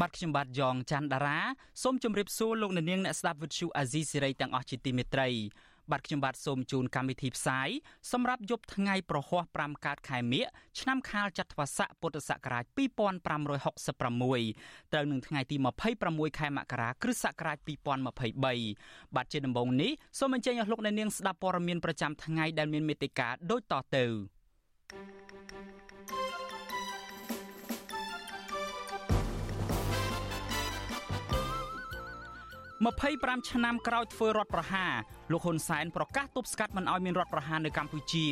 បាទខ្ញុំបាទយ៉ងច័ន្ទដារាសូមជម្រាបសួរលោកអ្នកនាងអ្នកស្ដាប់វិទ្យុអាស៊ីសេរីទាំងអស់ជាទីមេត្រីបាទខ្ញុំបាទសូមជូនកម្មវិធីផ្សាយសម្រាប់យប់ថ្ងៃប្រហ័ស5កើតខែមិញឆ្នាំខាលចត្វាស័កពុទ្ធសករាជ2566ត្រូវនឹងថ្ងៃទី26ខែមករាគ្រិស្តសករាជ2023បាទជាដំបូងនេះសូមអញ្ជើញអស់លោកអ្នកនាងស្ដាប់ព័ត៌មានប្រចាំថ្ងៃដែលមានមេត្តាដូចតទៅ thank you 25ឆ្នាំក្រោយធ្វើរដ្ឋប្រហារលោកហ៊ុនសែនប្រកាសទប់ស្កាត់មិនឲ្យមានរដ្ឋប្រហារនៅកម្ពុជា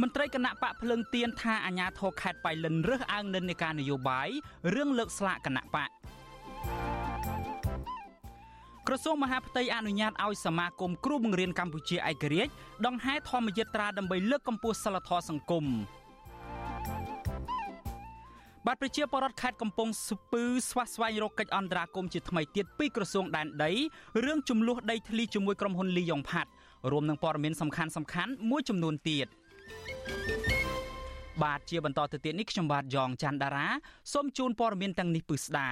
មន្ត្រីគណៈបកភ្លើងទៀនថាអាញាធរខេត្តបៃលិនរើសអើងនិន្នាការនយោបាយរឿងលើកស្លាកគណៈបកក្រសួងមហាផ្ទៃអនុញ្ញាតឲ្យសមាគមគ្រូបង្រៀនកម្ពុជាឯករាជ្យដង្ហែធម្មយិត្រាដើម្បីលើកកម្ពស់សិលធម៌សង្គម បាទប្រជាពលរដ្ឋខេត្តកំពង់ស្ពឺស្វះស្វែងរកកិច្ចអន្តរាគមន៍ជាថ្មីទៀតពីក្រសួងដែនដីរឿងចំនួនដីធ្លីជាមួយក្រុមហ៊ុនលីយ៉ុងផាត់រួមនឹងព័ត៌មានសំខាន់សំខាន់មួយចំនួនទៀតបាទជាបន្តទៅទៀតនេះខ្ញុំបាទយ៉ងច័ន្ទដារាសូមជូនព័ត៌មានទាំងនេះពឹស្ដា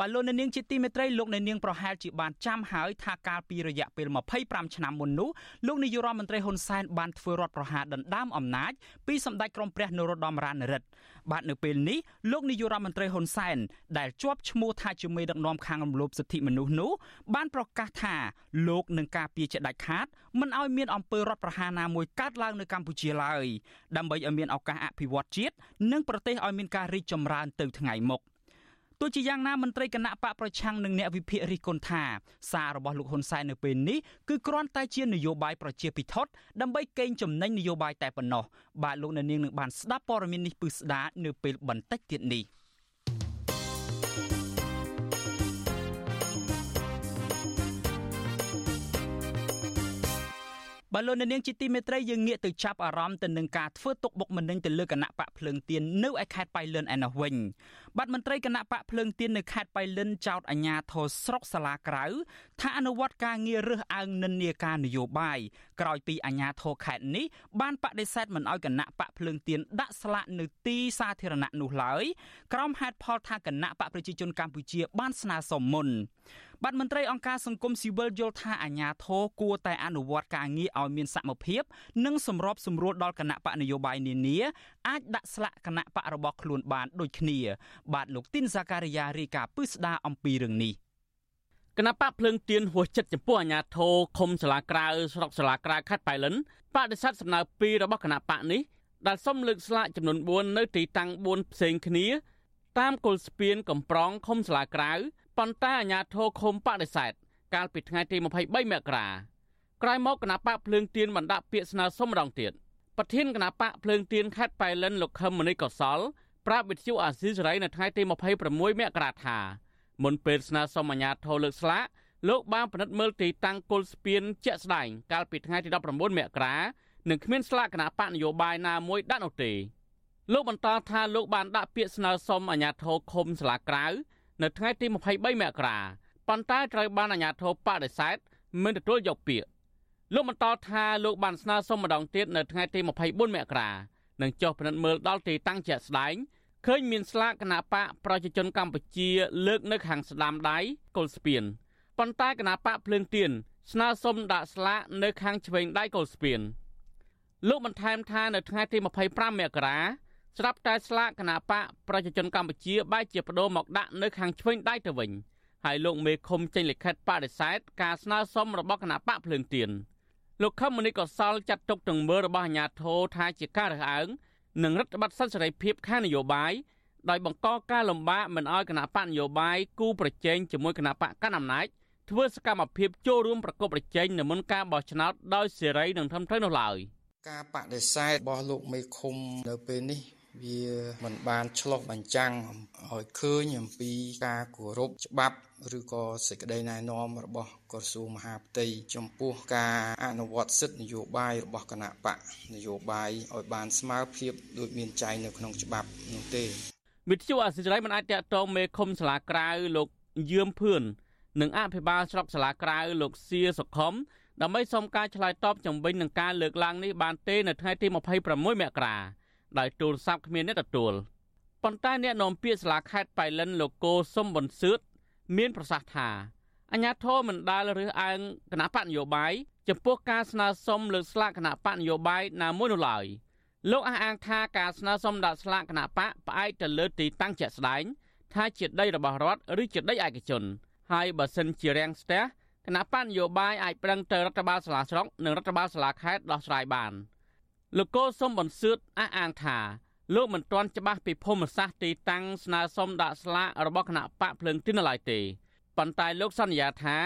បាទលោកអ្នកនាងជាទីមេត្រីលោកអ្នកនាងប្រហែលជាបានចាំហើយថាកាលពីរយៈពេល25ឆ្នាំមុននោះលោកនាយករដ្ឋមន្ត្រីហ៊ុនសែនបានធ្វើរដ្ឋប្រហារដណ្ដើមអំណាចពីសម្ដេចក្រមព្រះនរោត្តមរណរដ្ឋបាទនៅពេលនេះលោកនាយករដ្ឋមន្ត្រីហ៊ុនសែនដែលជាប់ឈ្មោះថាជាមេដឹកនាំខាងរំលោភសិទ្ធិមនុស្សនោះបានប្រកាសថាលោកនឹងការពារជាដាច់ខាតមិនឲ្យមានអំពើរដ្ឋប្រហារណាមួយកើតឡើងនៅកម្ពុជាឡើយដើម្បីឲ្យមានឱកាសអភិវឌ្ឍជាតិនិងប្រទេសឲ្យមានការរីកចម្រើនទៅថ្ងៃមុខ។ ទោះជាយ៉ាងណាមន្ត្រីគណៈបកប្រឆាំងនិងអ្នកវិភាគរិះគន់ថាសាររបស់លោកហ៊ុនសែននៅពេលនេះគឺគ្រាន់តែជានយោបាយប្រជាពិធដើម្បីកេងចំណេញនយោបាយតែប៉ុណ្ណោះបាទលោកអ្នកនាងនឹងបានស្ដាប់ព័ត៌មាននេះពឹស្ដានៅពេលបន្តិចទៀតនេះ។ បើលោកអ្នកនាងជាទីមេត្រីយើងងាកទៅចាប់អារម្មណ៍ទៅនឹងការធ្វើទុកបុកម្នេញទៅលើគណៈបកភ្លើងទៀននៅឯខេត្តបៃលិនឯណោះវិញបាទមន្ត្រីគណៈបកភ្លើងទៀននៅខេត្តបៃលិនចោទអាជ្ញាធរស្រុកសាលាក្រៅថាអនុវត្តការងាររើសអើងនិន្នាការនយោបាយក្រោយពីអាជ្ញាធរខេត្តនេះបានបដិសេធមិនឲ្យគណៈបកភ្លើងទៀនដាក់ស្លាកនៅទីសាធារណៈនោះឡើយក្រុមហេតុផលថាគណៈបកប្រជាជនកម្ពុជាបានស្នើសុំមុន បាទមន្ត្រីអង្គការសង្គមស៊ីវិលយល់ថាអាញាធរគួរតែអនុវត្តការងារឲ្យមានសមភាព និងសម្របសម្រួលដល់គណៈបកនយោបាយនានាអាចដាក់ស្លាកគណៈបករបស់ខ្លួនបានដូចគ្នា បាទលោកទីនសាការីយ៉ារីកាពឹស្ដាអំពីរឿងនេះគណៈបកភ្លើងទៀនហួសចិត្តចំពោះអាញាធរឃុំសាលាក្រៅស្រុកសាលាក្រៅខេត្តបៃលិនបដិសេធសំណើពីររបស់គណៈបកនេះដែលសុំលើកស្លាកចំនួន4នៅទីតាំង4ផ្សេងគ្នា តាមគល់ស្ពានកំប្រងឃុំសាលាក្រៅ ប៉ុន្តែអាជ្ញាធរឃុំបដិសេធកាលពីថ្ងៃទី23មករាក្រោយមកគណៈបកភ្លើងទៀនបានដាក់ពាក្យស្នើសុំម្ដងទៀតប្រធានគណៈបកភ្លើងទៀនខេត្តប៉ៃលិនលោកខឹមមនីកុសលប្រាប់វិទ្យុអាស៊ីសេរីនៅថ្ងៃទី26មករាថាមុនពេលស្នើសុំអាជ្ញាធរលើកស្លាកលោកបានពិនិត្យមើលទីតាំងគុលស្ពានជាក់ស្ដែងកាលពីថ្ងៃទី19មករានឹងគ្មានស្លាកគណៈបកនយោបាយណាមួយដាក់នោះទេលោកបន្តថាលោកបានដាក់ពាក្យស្នើសុំអាជ្ញាធរឃុំសាលាក្រៅ នៅថ្ងៃទី23មករាប៉ុន្តែត្រូវបានអាជ្ញាធរបដិសេធមិនទទួលយកពាក្យលោកបន្តថាលោកបានស្នើសុំម្ដងទៀតនៅថ្ងៃទី24មករានឹងចុះពិនិត្យមើលដល់ទីតាំងជាក់ស្ដែងឃើញមានស្លាកគណៈបកប្រជាជនកម្ពុជា លើកនៅខាងស្ដាំដៃកុលស្ពានប៉ុន្តែគណៈបកភ្លើងទៀនស្នើសុំដាក់ស្លាកនៅខាងឆ្វេងដៃកុលស្ពានលោកបន្ថែមថានៅថ្ងៃទី25មករា ស្រាប់តែស្លាកគណៈបកប្រជាជនកម្ពុជាបែរជាបដូរមកដាក់នៅខាងឆ្វេងដៃទៅវិញហើយលោកមេឃុំចេញលិខិតបដិសេធការស្នើសុំរបស់គណៈបកភ្លើងទៀនលោកខឹមមនីកសលចាត់ទុកទាំងមើលរបស់អាជ្ញាធរថាជាការរើសអើងនិងរដ្ឋបတ်សិទ្ធិសេរីភាពខាងនយោបាយដោយបង្កការលំបាកមិនឲ្យគណៈបកនយោបាយគូប្រជែងជាមួយគណៈបកកណ្ដាលអំណាចធ្វើសកម្មភាពចូលរួមប្រកបប្រជែងនៅមុនការបោះឆ្នោតដោយសេរីនិងត្រឹមត្រូវនោះឡើយការបដិសេធរបស់លោកមេឃុំនៅពេលនេះ វាមិនបានឆ្លុះបញ្ចាំងឲ្យឃើញអំពីការគោរពច្បាប់ឬក៏សេចក្តីណែនាំរបស់ក្រសួងមហាផ្ទៃចំពោះការអនុវត្តសិទ្ធិនយោបាយរបស់គណៈបកនយោបាយឲ្យបានស្មើភាពដូចមានចែងនៅក្នុងច្បាប់នោះទេវិទ្យុអសិរ័យមិនអាចតតងមេឃុំសាលាក្រៅលោកយឿមភឿននិងអភិបាលស្រុកសាលាក្រៅលោកសៀសុខុមដើម្បីសុំការឆ្លើយតបជំវិញនឹងការលើកឡើងនេះបានទេនៅថ្ងៃទី26មករា ដោយទូរស័ព្ទគ្មានអ្នកទទួលប៉ុន្តែអ្នកនាំពាក្យសាលាខេត្តបៃលិនលោកកូសុំប៊ុនសឿតមានប្រសាសន៍ថាអញ្ញាធមមិនដាល់រើសអើងគណៈបកនយោបាយចំពោះការស្នើសុំលើកស្លាកគណៈបកនយោបាយណាមួយនោះឡើយលោកអះអាងថាការស្នើសុំដាក់ស្លាកគណៈបកផ្អែកទៅលើទីតាំងជាក់ស្ដែងថាជាដីរបស់រដ្ឋឬជាដីឯកជនហើយបើសិនជារាំងស្ទះគណៈបកនយោបាយអាចប្រឹងទៅរដ្ឋបាលសាលាស្រុកនិងរដ្ឋបាលសាលាខេត្តដោះស្រាយបាន លោកកូសុំបន្សឿតអះអាងថាលោកមិនទាន់ច្បាស់ពីភូមិសាស្ត្រទីតាំងស្នើសុំដាក់ស្លាករបស់គណៈបកភ្លើងទីនឡើយទេប៉ុន្តែលោកសន្យាថា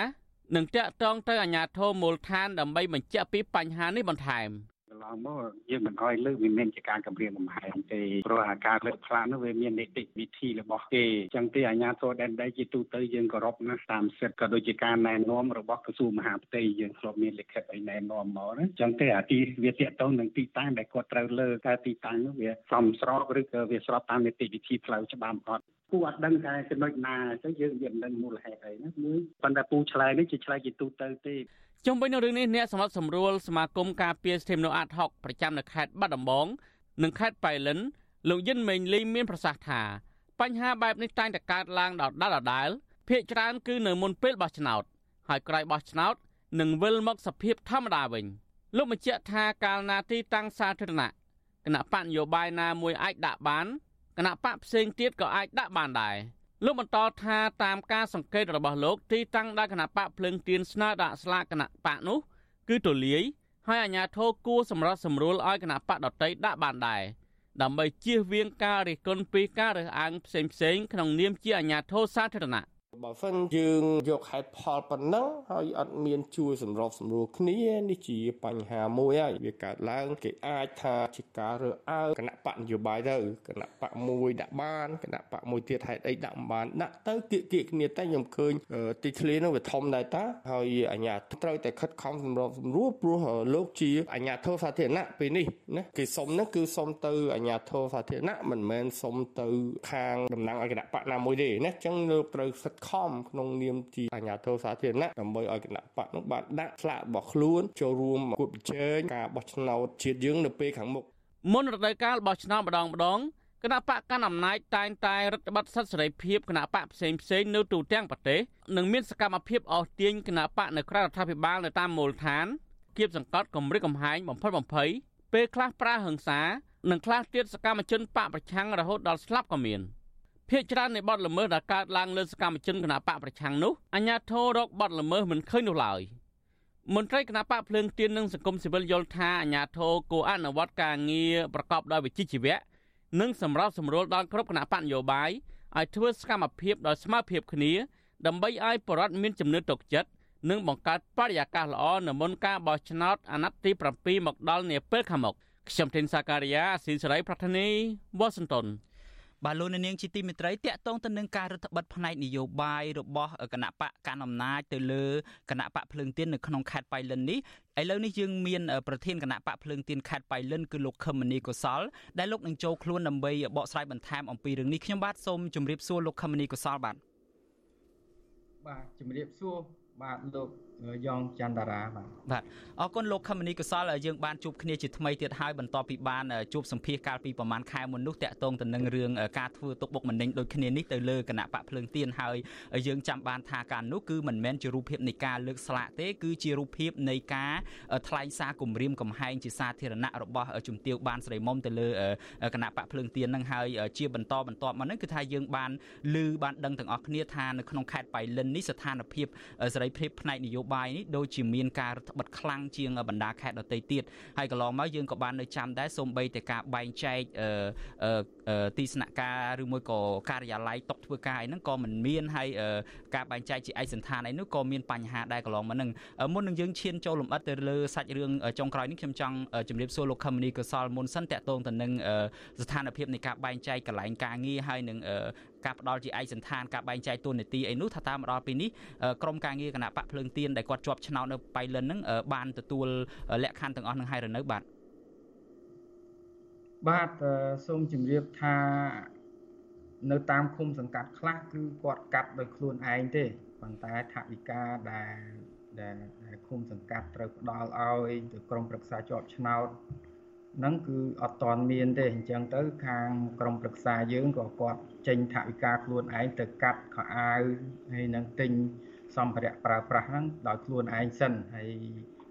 នឹងតាក់ទងទៅអាជ្ញាធរមូលដ្ឋានដើម្បីបញ្ជាក់ពីបញ្ហានេះបន្ថែម កន្លងមកយើងមិនអោយលើកវាមានជាការកម្រាមកំហែងទេព្រោះអាការលើកផ្លាកនោះវាមាននីតិវិធីរបស់គេអញ្ចឹងទេអាជ្ញាធរដែនដីជាទូទៅយើងគោរពណាស់តាមសិទ្ធិក៏ដូចជាការណែនាំរបស់ក្រសួងមហាផ្ទៃយើងធ្លាប់មានលិខិតអីណែនាំមកណាអញ្ចឹងទេអាទីវាតាកតងនឹងទីតាំងដែលគាត់ត្រូវលើកតែទីតាំងនោះវាសមស្របឬក៏វាស្របតាមនីតិវិធីផ្លូវច្បាប់អត់ពូអត់ដឹងតែចំណុចណាទៅយើងយើងមិនដឹងមូលហេតុអីណាមួយប៉ុន្តែពូឆ្លើយនេះជាឆ្លើយជាទូទៅទេ ជុំវិញនឹងរឿងនេះអ្នកសម្បត្តិសម្រួលសមាគមការពារសិទ្ធិមនុស្សអាត6ប្រចាំនៅខេត្តបាត់ដំបងនិងខេត្តប៉ៃលិនលោកយិនមេងលីមានប្រសាសន៍ថាបញ្ហាបែបនេះតែងតែកើតឡើងដដែលដដែលភាគច្រើនគឺនៅមុនពេលបោះឆ្នោត ហើយក្រោយបោះឆ្នោតនឹងវិលមកសភាពធម្មតាវិញលោកបញ្ជាក់ថាកាលណាទីតាំងសាធារណៈគណៈបកនយោបាយណាមួយអាចដាក់បានគណៈបកផ្សេងទៀតក៏អាចដាក់បានដែរ លោកបន្តថាតាមការសង្កេតរបស់លោកទីតាំងដែលគណៈបកភ្លើងទៀនស្នើដាក់ស្លាកគណៈបកនោះ គឺទូលាយហើយអាជ្ញាធរគួរសម្រាប់សម្រួលឲ្យគណៈបកដតីដាក់បានដែរដើម្បីជៀសវាងការរិះគន់ពីការរើសអើងផ្សេងៗក្នុងនាមជាអាជ្ញាធរសាធារណៈ បើសិនយើងយកហេតុផលប៉ុណ្ណឹងហើយអត់មានជួយសម្របសម្រួលគ្នានេះជាបញ្ហាមួយហើយវាកើតឡើងគេអាចថាជាការរើអើងគណៈបកនយោបាយទៅគណៈបកមួយដាក់បានគណៈបកមួយទៀតហេតុអីដាក់មិនបានដាក់ទៅគៀកគៀកគ្នាតែខ្ញុំឃើញទីធ្លានោះវាធំដែរតាហើយអាញាត្រូវតែខិតខំសម្របសម្រួលព្រោះលោកជាអាញាធរសាធារណៈពេលនេះណាគេសុំហ្នឹងគឺសុំទៅអាញាធរសាធារណៈមិនមែនសុំទៅខាងតំណាងឲ្យគណៈបកណាមួយទេណាអញ្ចឹងលោកត្រូវសិទ្ធខំក្នុងនាមជាអាជ្ញាធរសាធារណៈដើម្បីឲ្យគណៈបកនោះបានដាក់ស្លាករបស់ខ្លួនចូលរួមគួតប្រជែងការបោះឆ្នោតជាតិយើងនៅពេលខាងមុខមុនរដូវកាលបោះឆ្នោតម្ដងម្ដងគណៈបកកាន់អំណាចតែងតែរដ្ឋបတ်សិទ្ធិសេរីភាពគណៈបកផ្សេងផ្សេងនៅទូទាំងប្រទេសនិងមានសកម្មភាពអស់ទាញគណៈបកនៅក្រៅរដ្ឋាភិបាលនៅតាមមូលដ្ឋានគៀបសង្កត់គម្រិតកំហែងបំផិតបំភ័យពេលខ្លះប្រើហិង្សានិងខ្លះទៀតសកម្មជនបកប្រឆាំងរហូតដល់ស្លាប់ក៏មាន។ ភាគច្រើននៃបទល្មើសដែលកើតឡើងលើសកម្មជនគណបកប្រឆាំងនោះអាជ្ញាធររកបទល្មើសមិនឃើញនោះឡើយមន្ត្រីគណបកភ្លើងទៀននិងសង្គមស៊ីវិលយល់ថាអាជ្ញាធរគួរអនុវត្តការងារប្រកបដោយវិជ្ជាជីវៈនិងសម្រាប់សម្រួលដល់គ្រប់គណៈបកនយោបាយឲ្យធ្វើសកម្មភាពដោយស្មើភាពគ្នា ដើម្បីឲ្យបរដ្ឋមានជំនឿទុកចិត្តនិងបង្កើតបរិយាកាសល្អនៅមុនការបោះឆ្នោតអាណត្តិទី7មកដល់នាពេលខាងមុខខ្ញុំធីនសាការីយ៉ាអស៊ីសេរីប្រធានីវ៉ាស៊ីនតោន បាទលោកនាងជាទីមេត្រីតកតងទៅនឹងការរដ្ឋបတ်ផ្នែកនយោបាយរបស់គណៈបកកណ្ដាលអំណាចទៅលើគណៈបកភ្លើងទៀននៅក្នុងខេត្តបៃលិននេះឥឡូវនេះយើងមានប្រធានគណៈបកភ្លើងទៀនខេត្តបៃលិនគឺលោកខឹមមនីកុសលដែលលោកនឹងចូលខ្លួនដើម្បីបកស្រាយបន្ថែមអំពីរឿងនេះខ្ញុំបាទសូមជម្រាបសួរលោកខឹមមនីកុសលបាទបាទជម្រាបសួរបាទលោក យ៉ងច័ន្ទតារាបាទបាទអរគុណលោកខមនីកសលយើងបានជួបគ្នាជាថ្មីទៀតហើយបន្ទាប់ពីបានជួបសម្ភាសកាលពីប្រហែលខែមុននោះតាក់ទងទៅនឹងរឿងការធ្វើទុកបុកម្នេញដូចគ្នានេះទៅលើគណៈបកភ្លើងទៀនហើយយើងចាំបានថាការនោះគឺមិនមែនជារូបភាពនៃការលើកស្លាកទេគឺជារូបភាពនៃការថ្លែងសារគម្រាមកំហែងជាសាធារណៈរបស់ជំទាវបានស្រីមុំទៅលើគណៈបកភ្លើងទៀននឹងហើយជាបន្តបន្ទាប់មកនេះគឺថាយើងបានឮបានដឹងទាំងអស់គ្នាថានៅក្នុងខេត្តបៃលិននេះស្ថានភាពសេរីភាពផ្នែកនយោបាយនេះដូចជាមានការរដ្ឋបិទខ្លាំងជាងបណ្ដាខេត្តដទៃទៀតហើយកន្លងមកយើងក៏បាននៅចាំដែរសូម្បីតែការបែងចែក ទីស្នាក់ការឬមួយក៏ការិយាល័យຕົកធ្វើការអីហ្នឹងក៏មិនមានហើយការបែងចែកជាឯកសន្តានអីនោះក៏មានបញ្ហាដែរកន្លងមកហ្នឹងមុននឹងយើងឈានចូលលំអិតទៅលើសាច់រឿងចុងក្រោយនេះខ្ញុំចង់ជម្រាបសួរលោកខមនីកសលមុនសិនតកតងទៅនឹងស្ថានភាពនៃការបែងចែកកន្លែងការងារហើយនឹងការផ្ដល់ជាឯកសន្តានការបែងចែកទូនាទីអីនោះថាតាមដល់ពេលនេះក្រមការងារគណៈបកភ្លើងទៀនដែលគាត់ជាប់ឆ្នោតនៅបៃលិនហ្នឹងបានទទួលលក្ខខណ្ឌទាំងអស់នឹងហើយឬនៅបាទ បាទសូមជម្រាបថានៅតាមឃុំសង្កាត់ខ្លះគឺគាត់កាត់ដោយខ្លួនឯងទេប៉ុន្តែថវិកាដែលដែលឃុំសង្កាត់ត្រូវផ្ដល់ឲ្យទៅក្រមប្រឹក្សាជាប់ឆ្នោតហ្នឹងគឺអត់តាន់មានទេអញ្ចឹងទៅខាងក្រមប្រឹក្សាយើងក៏គាត់ចេញថវិកាខ្លួនឯងទៅកាត់ខោអាវហើយនឹងទិញសម្ភារៈប្រើប្រាស់ហ្នឹងដោយខ្លួនឯងសិនហើយ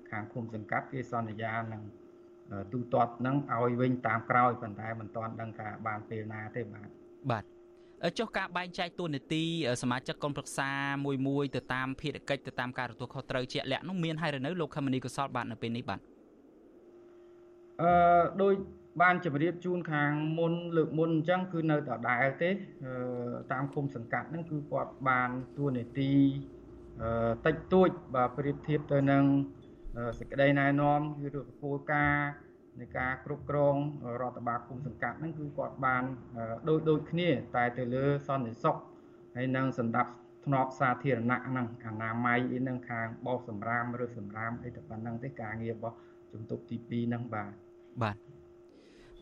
ខាងឃុំសង្កាត់គេសន្យានឹង ទូទាត់ហ្នឹងឲ្យវិញតាមក្រោយប៉ុន្តែមិនទាន់ដឹងថាបានពេលណាទេបាទបាទចុះការបែងចែកតួនាទីសមាជិកក្រុមប្រឹក្សាមួយមួយទៅតាមភារកិច្ចទៅតាមការទទួលខុសត្រូវជាក់លាក់នោះមានហើយឬនៅលោកខមនីកុសលបាទនៅពេលនេះបាទអឺដោយបានជម្រាបជូនខាងមុនលើកមុនអញ្ចឹងគឺនៅដដែលទេតាមគុំសង្កាត់ហ្នឹងគឺគាត់បានតួនាទីតិចតួចបាទប្រៀបធៀបទៅនឹង សេចក្តីណែនាំគឺរដ្ឋពលការនៃការគ្រប់គ្រងរដ្ឋបាលគុំសង្កាត់ហ្នឹងគឺគាត់បានដូចដូចគ្នា តែទៅលើសន្តិសុខហើយនឹងសម្ដាប់ធ្នាប់សាធារណៈហ្នឹងអនាម័យអីហ្នឹងខាងបោសសម្រាមឬសម្រាមអីទៅប៉ុណ្ណឹងទេការងាររបស់ជំទប់ទី2ហ្នឹងបាទបាទ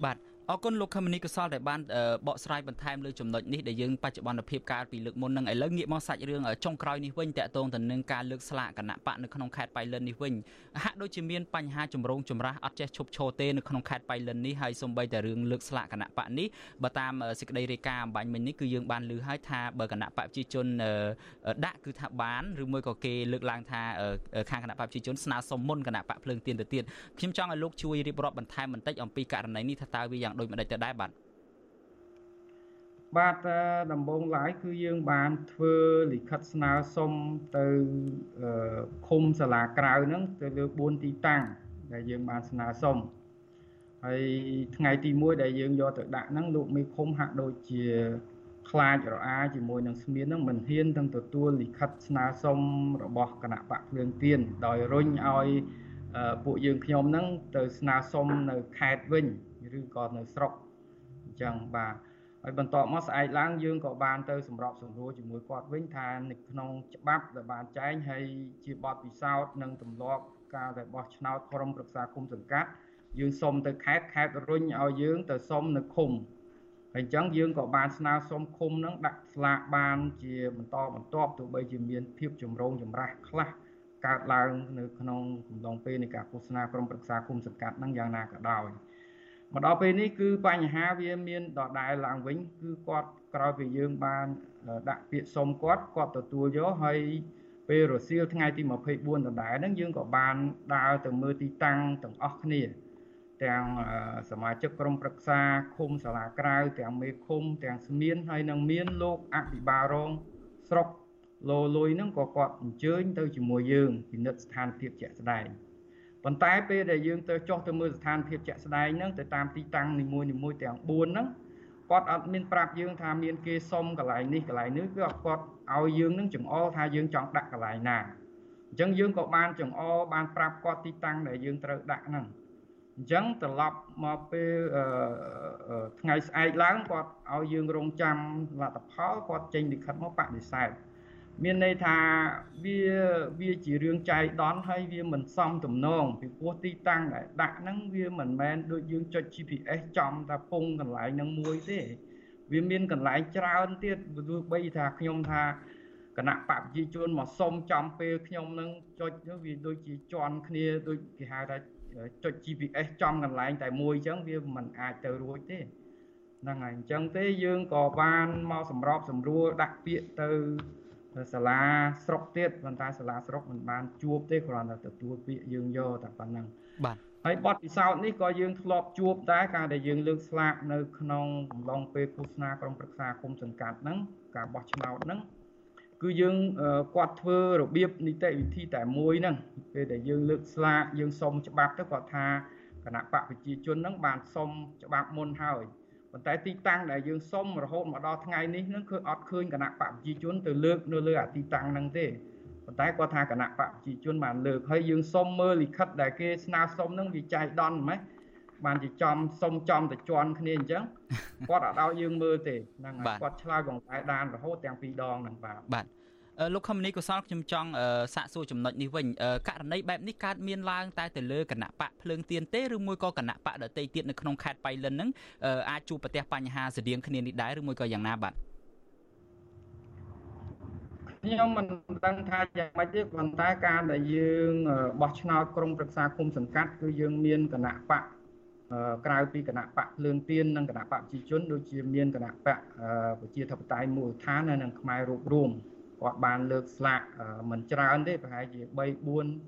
បាទ អរគុណលោកខមនីកសលដែលបានបកស្រាយបន្ថែមលើចំណុចនេះដែលយើងបច្ចុប្បន្នភាពកាលពីលើកមុននឹងឥឡូវងាកមកសាច់រឿងចុងក្រោយនេះវិញតកតងទៅនឹងការលើកស្លាកគណៈបកនៅក្នុងខេត្តបៃលិននេះវិញហាក់ដូចជាមានបញ្ហាចម្រូងចម្រាសអត់ចេះឈប់ឈរទេនៅក្នុងខេត្តបៃលិននេះហើយសំបីតែរឿងលើកស្លាកគណៈបកនេះបើតាមសេចក្តីរាយការណ៍អំបញ្ញមិញនេះគឺយើងបានលើហើយថាបើគណៈបកប្រជាជនដាក់គឺថាបានឬមួយក៏គេលើកឡើងថាខាងគណៈបកប្រជាជនស្នើសុំមុនគណៈបកភ្លើងទៀនទៅទៀតខ្ញុំចង់ឲ្យលោកជួយរៀបរាប់បន្ថែមបន្តិចអំពីករណីនេះថាតើវាយ៉ាងដូចម្ដេចទៅដែរបាទបាទដំបូងឡើយគឺយើងបានធ្វើលិខិតស្នើសុំទៅឃុំសាលាក្រៅហ្នឹងទៅលើ4ទីតាំងដែលយើងបានស្នើសុំហើយថ្ងៃទី1ដែលយើងយកទៅដាក់ហ្នឹងលោកមេឃុំហាក់ដូចជាខ្លាចរអាជាមួយនឹងស្មៀនហ្នឹងមិនហ៊ានទាំងទទួលលិខិតស្នើសុំរបស់គណៈបកភ្លើងទៀនដោយរុញឲ្យពួកយើងខ្ញុំហ្នឹងទៅស្នើសុំនៅខេត្តវិញ ឬក៏នៅស្រុកអញ្ចឹងបាទហើយបន្ទាប់មកស្អែកឡើងយើងក៏បានទៅសម្របសម្រួលជាមួយគាត់វិញថានៅក្នុងច្បាប់ដែលបានចែងហើយជាបទពិសោធន៍និងទម្លាប់ការដែលបោះឆ្នោតក្រុមប្រឹក្សាគុំសង្កាត់យើងសុំទៅខេត្តខេត្តរុញឲ្យយើងទៅសុំនៅឃុំហើយអញ្ចឹងយើងក៏បានស្នើសុំឃុំនឹងដាក់ស្លាកបានជាបន្តបន្ទាប់ទោះបីជាមានភាពចម្រូងចម្រាសខ្លះកើតឡើងនៅក្នុងកំឡុងពេលនៃការឃោសនាក្រុមប្រឹក្សាគុំសង្កាត់នឹងយ៉ាងណាក៏ដោយ មកដល់ពេលនេះគឺបញ្ហាវាមានដដែលឡើងវិញ គឺគាត់ក្រោយពីយើងបានដាក់ពាក្យសុំគាត់គាត់ទទួលយកហើយពេលរសៀលថ្ងៃទី24ដដែលហ្នឹងយើងក៏បានដើរទៅមើលទីតាំងទាំងអស់គ្នា ទាំងសមាជិកក្រុមប្រឹក្សាឃុំសាលាក្រៅ ទាំងមេឃុំ ទាំងស្មៀនហើយនឹងមានលោកអភិបាលរងស្រុកលោលុយហ្នឹងក៏គាត់អញ្ជើញទៅជាមួយយើងពិនិត្យស្ថានភាពជាក់ស្ដែង ប៉ុន្តែពេលដែលយើងទៅចុះទៅមើលស្ថានភាពជាក់ស្ដែងហ្នឹងទៅតាមទីតាំងនីមួយនីមួយទាំង4ហ្នឹងគាត់អត់មានប្រាប់យើងថាមានគេសុំកន្លែងនេះកន្លែងនេះគឺគាត់ឲ្យយើងនឹងចង្អុលថាយើងចង់ដាក់កន្លែងណាអញ្ចឹងយើងក៏បានចង្អុលបានប្រាប់គាត់ទីតាំងដែលយើងត្រូវដាក់ហ្នឹងអញ្ចឹងត្រឡប់មកពេលថ្ងៃស្អែកឡើងគាត់ឲ្យយើងរងចាំលទ្ធផលគាត់ចេញលិខិតមកបដិសេធ មានន័យថាវាវាជារឿងចៃដន្យហើយវាមិនសមទំនងពីព្រោះទីតាំងដែលដាក់ហ្នឹងវាមិនមែនដូចយើងចុច GPS ចំតែពងកន្លែងហ្នឹងមួយទេវាមានកន្លែងច្រើនទៀតទោះបីថាខ្ញុំថាគណៈបកប្រជាជនមកសុំចំពេលខ្ញុំនឹងចុចវាដូចជាជន់គ្នាដូចគេហៅថាចុច GPS ចំកន្លែងតែមួយអញ្ចឹងវាមិនអាចទៅរួចទេហ្នឹងហើយអញ្ចឹងទេយើងក៏បានមកសម្របសម្រួលដាក់ពាក្យទៅ សាលាស្រុកទៀតប៉ុន្តែសាលាស្រុកមិនបានជួបទេគ្រាន់តែទទួលពាក្យយើងយកតែប៉ុណ្ណឹងបាទហើយបទពិសោធន៍នេះក៏យើងធ្លាប់ជួបដែរការដែលយើងលើកស្លាកនៅក្នុងកំឡុងពេលឃោសនាក្រុមប្រឹក្សាគុំសង្កាត់ហ្នឹងការបោះឆ្នោតហ្នឹងគឺគឺយើងគាត់ធ្វើរបៀបនីតិវិធីតែមួយហ្នឹងពេលដែលយើងលើកស្លាកយើងសុំច្បាប់ទៅគាត់ថាគណៈបកប្រជាជនហ្នឹងបានសុំច្បាប់មុនហើយ ប៉ុន្តែទីតាំងដែលយើងសុំរហូតមកដល់ថ្ងៃនេះហ្នឹងគឺអត់ឃើញគណៈបកប្រជាជនទៅលើកនៅលើអាទីតាំងហ្នឹងទេប៉ុន្តែគាត់ថាគណៈបកប្រជាជនបានលើកហើយយើងសុំមើលលិខិតដែលគេស្នើសុំហ្នឹងវាចៃដន្យហ្មងបានជាចំសុំចំទៅជន់គ្នាអញ្ចឹងគាត់អត់ឲ្យយើងមើលទេហ្នឹងគាត់ឆ្លើយកង្សែដានរហូតទាំងពីរដងហ្នឹងបាទបាទ លោកខមនីកុសលខ្ញុំចង់សាកសួរចំណុចនេះវិញករណីបែបនេះកើតមានឡើងតែទៅលើគណៈបកភ្លើងទៀនទេឬមួយក៏គណៈបកដតីទៀតនៅក្នុងខេត្តបៃលិនហ្នឹងអាចជួបប្រទះបញ្ហាស្តៀងគ្នានេះដែរឬមួយក៏យ៉ាងណាបាទខ្ញុំមិនដឹងថាយ៉ាងម៉េចទេប៉ុន្តែការដែលយើងបោះឆ្នោតក្រុមប្រឹក្សាគុំសង្កាត់គឺយើងមានគណៈបកក្រៅពីគណៈបកភ្លើងទៀននិងគណៈបកប្រជាជនដូចជាមានគណៈបកប្រជាធិបតេយ្យមូលដ្ឋាននិងខ្មែររួបរวม គាត់បានលើកស្លាកមិនច្រើនទេប្រហែលជា3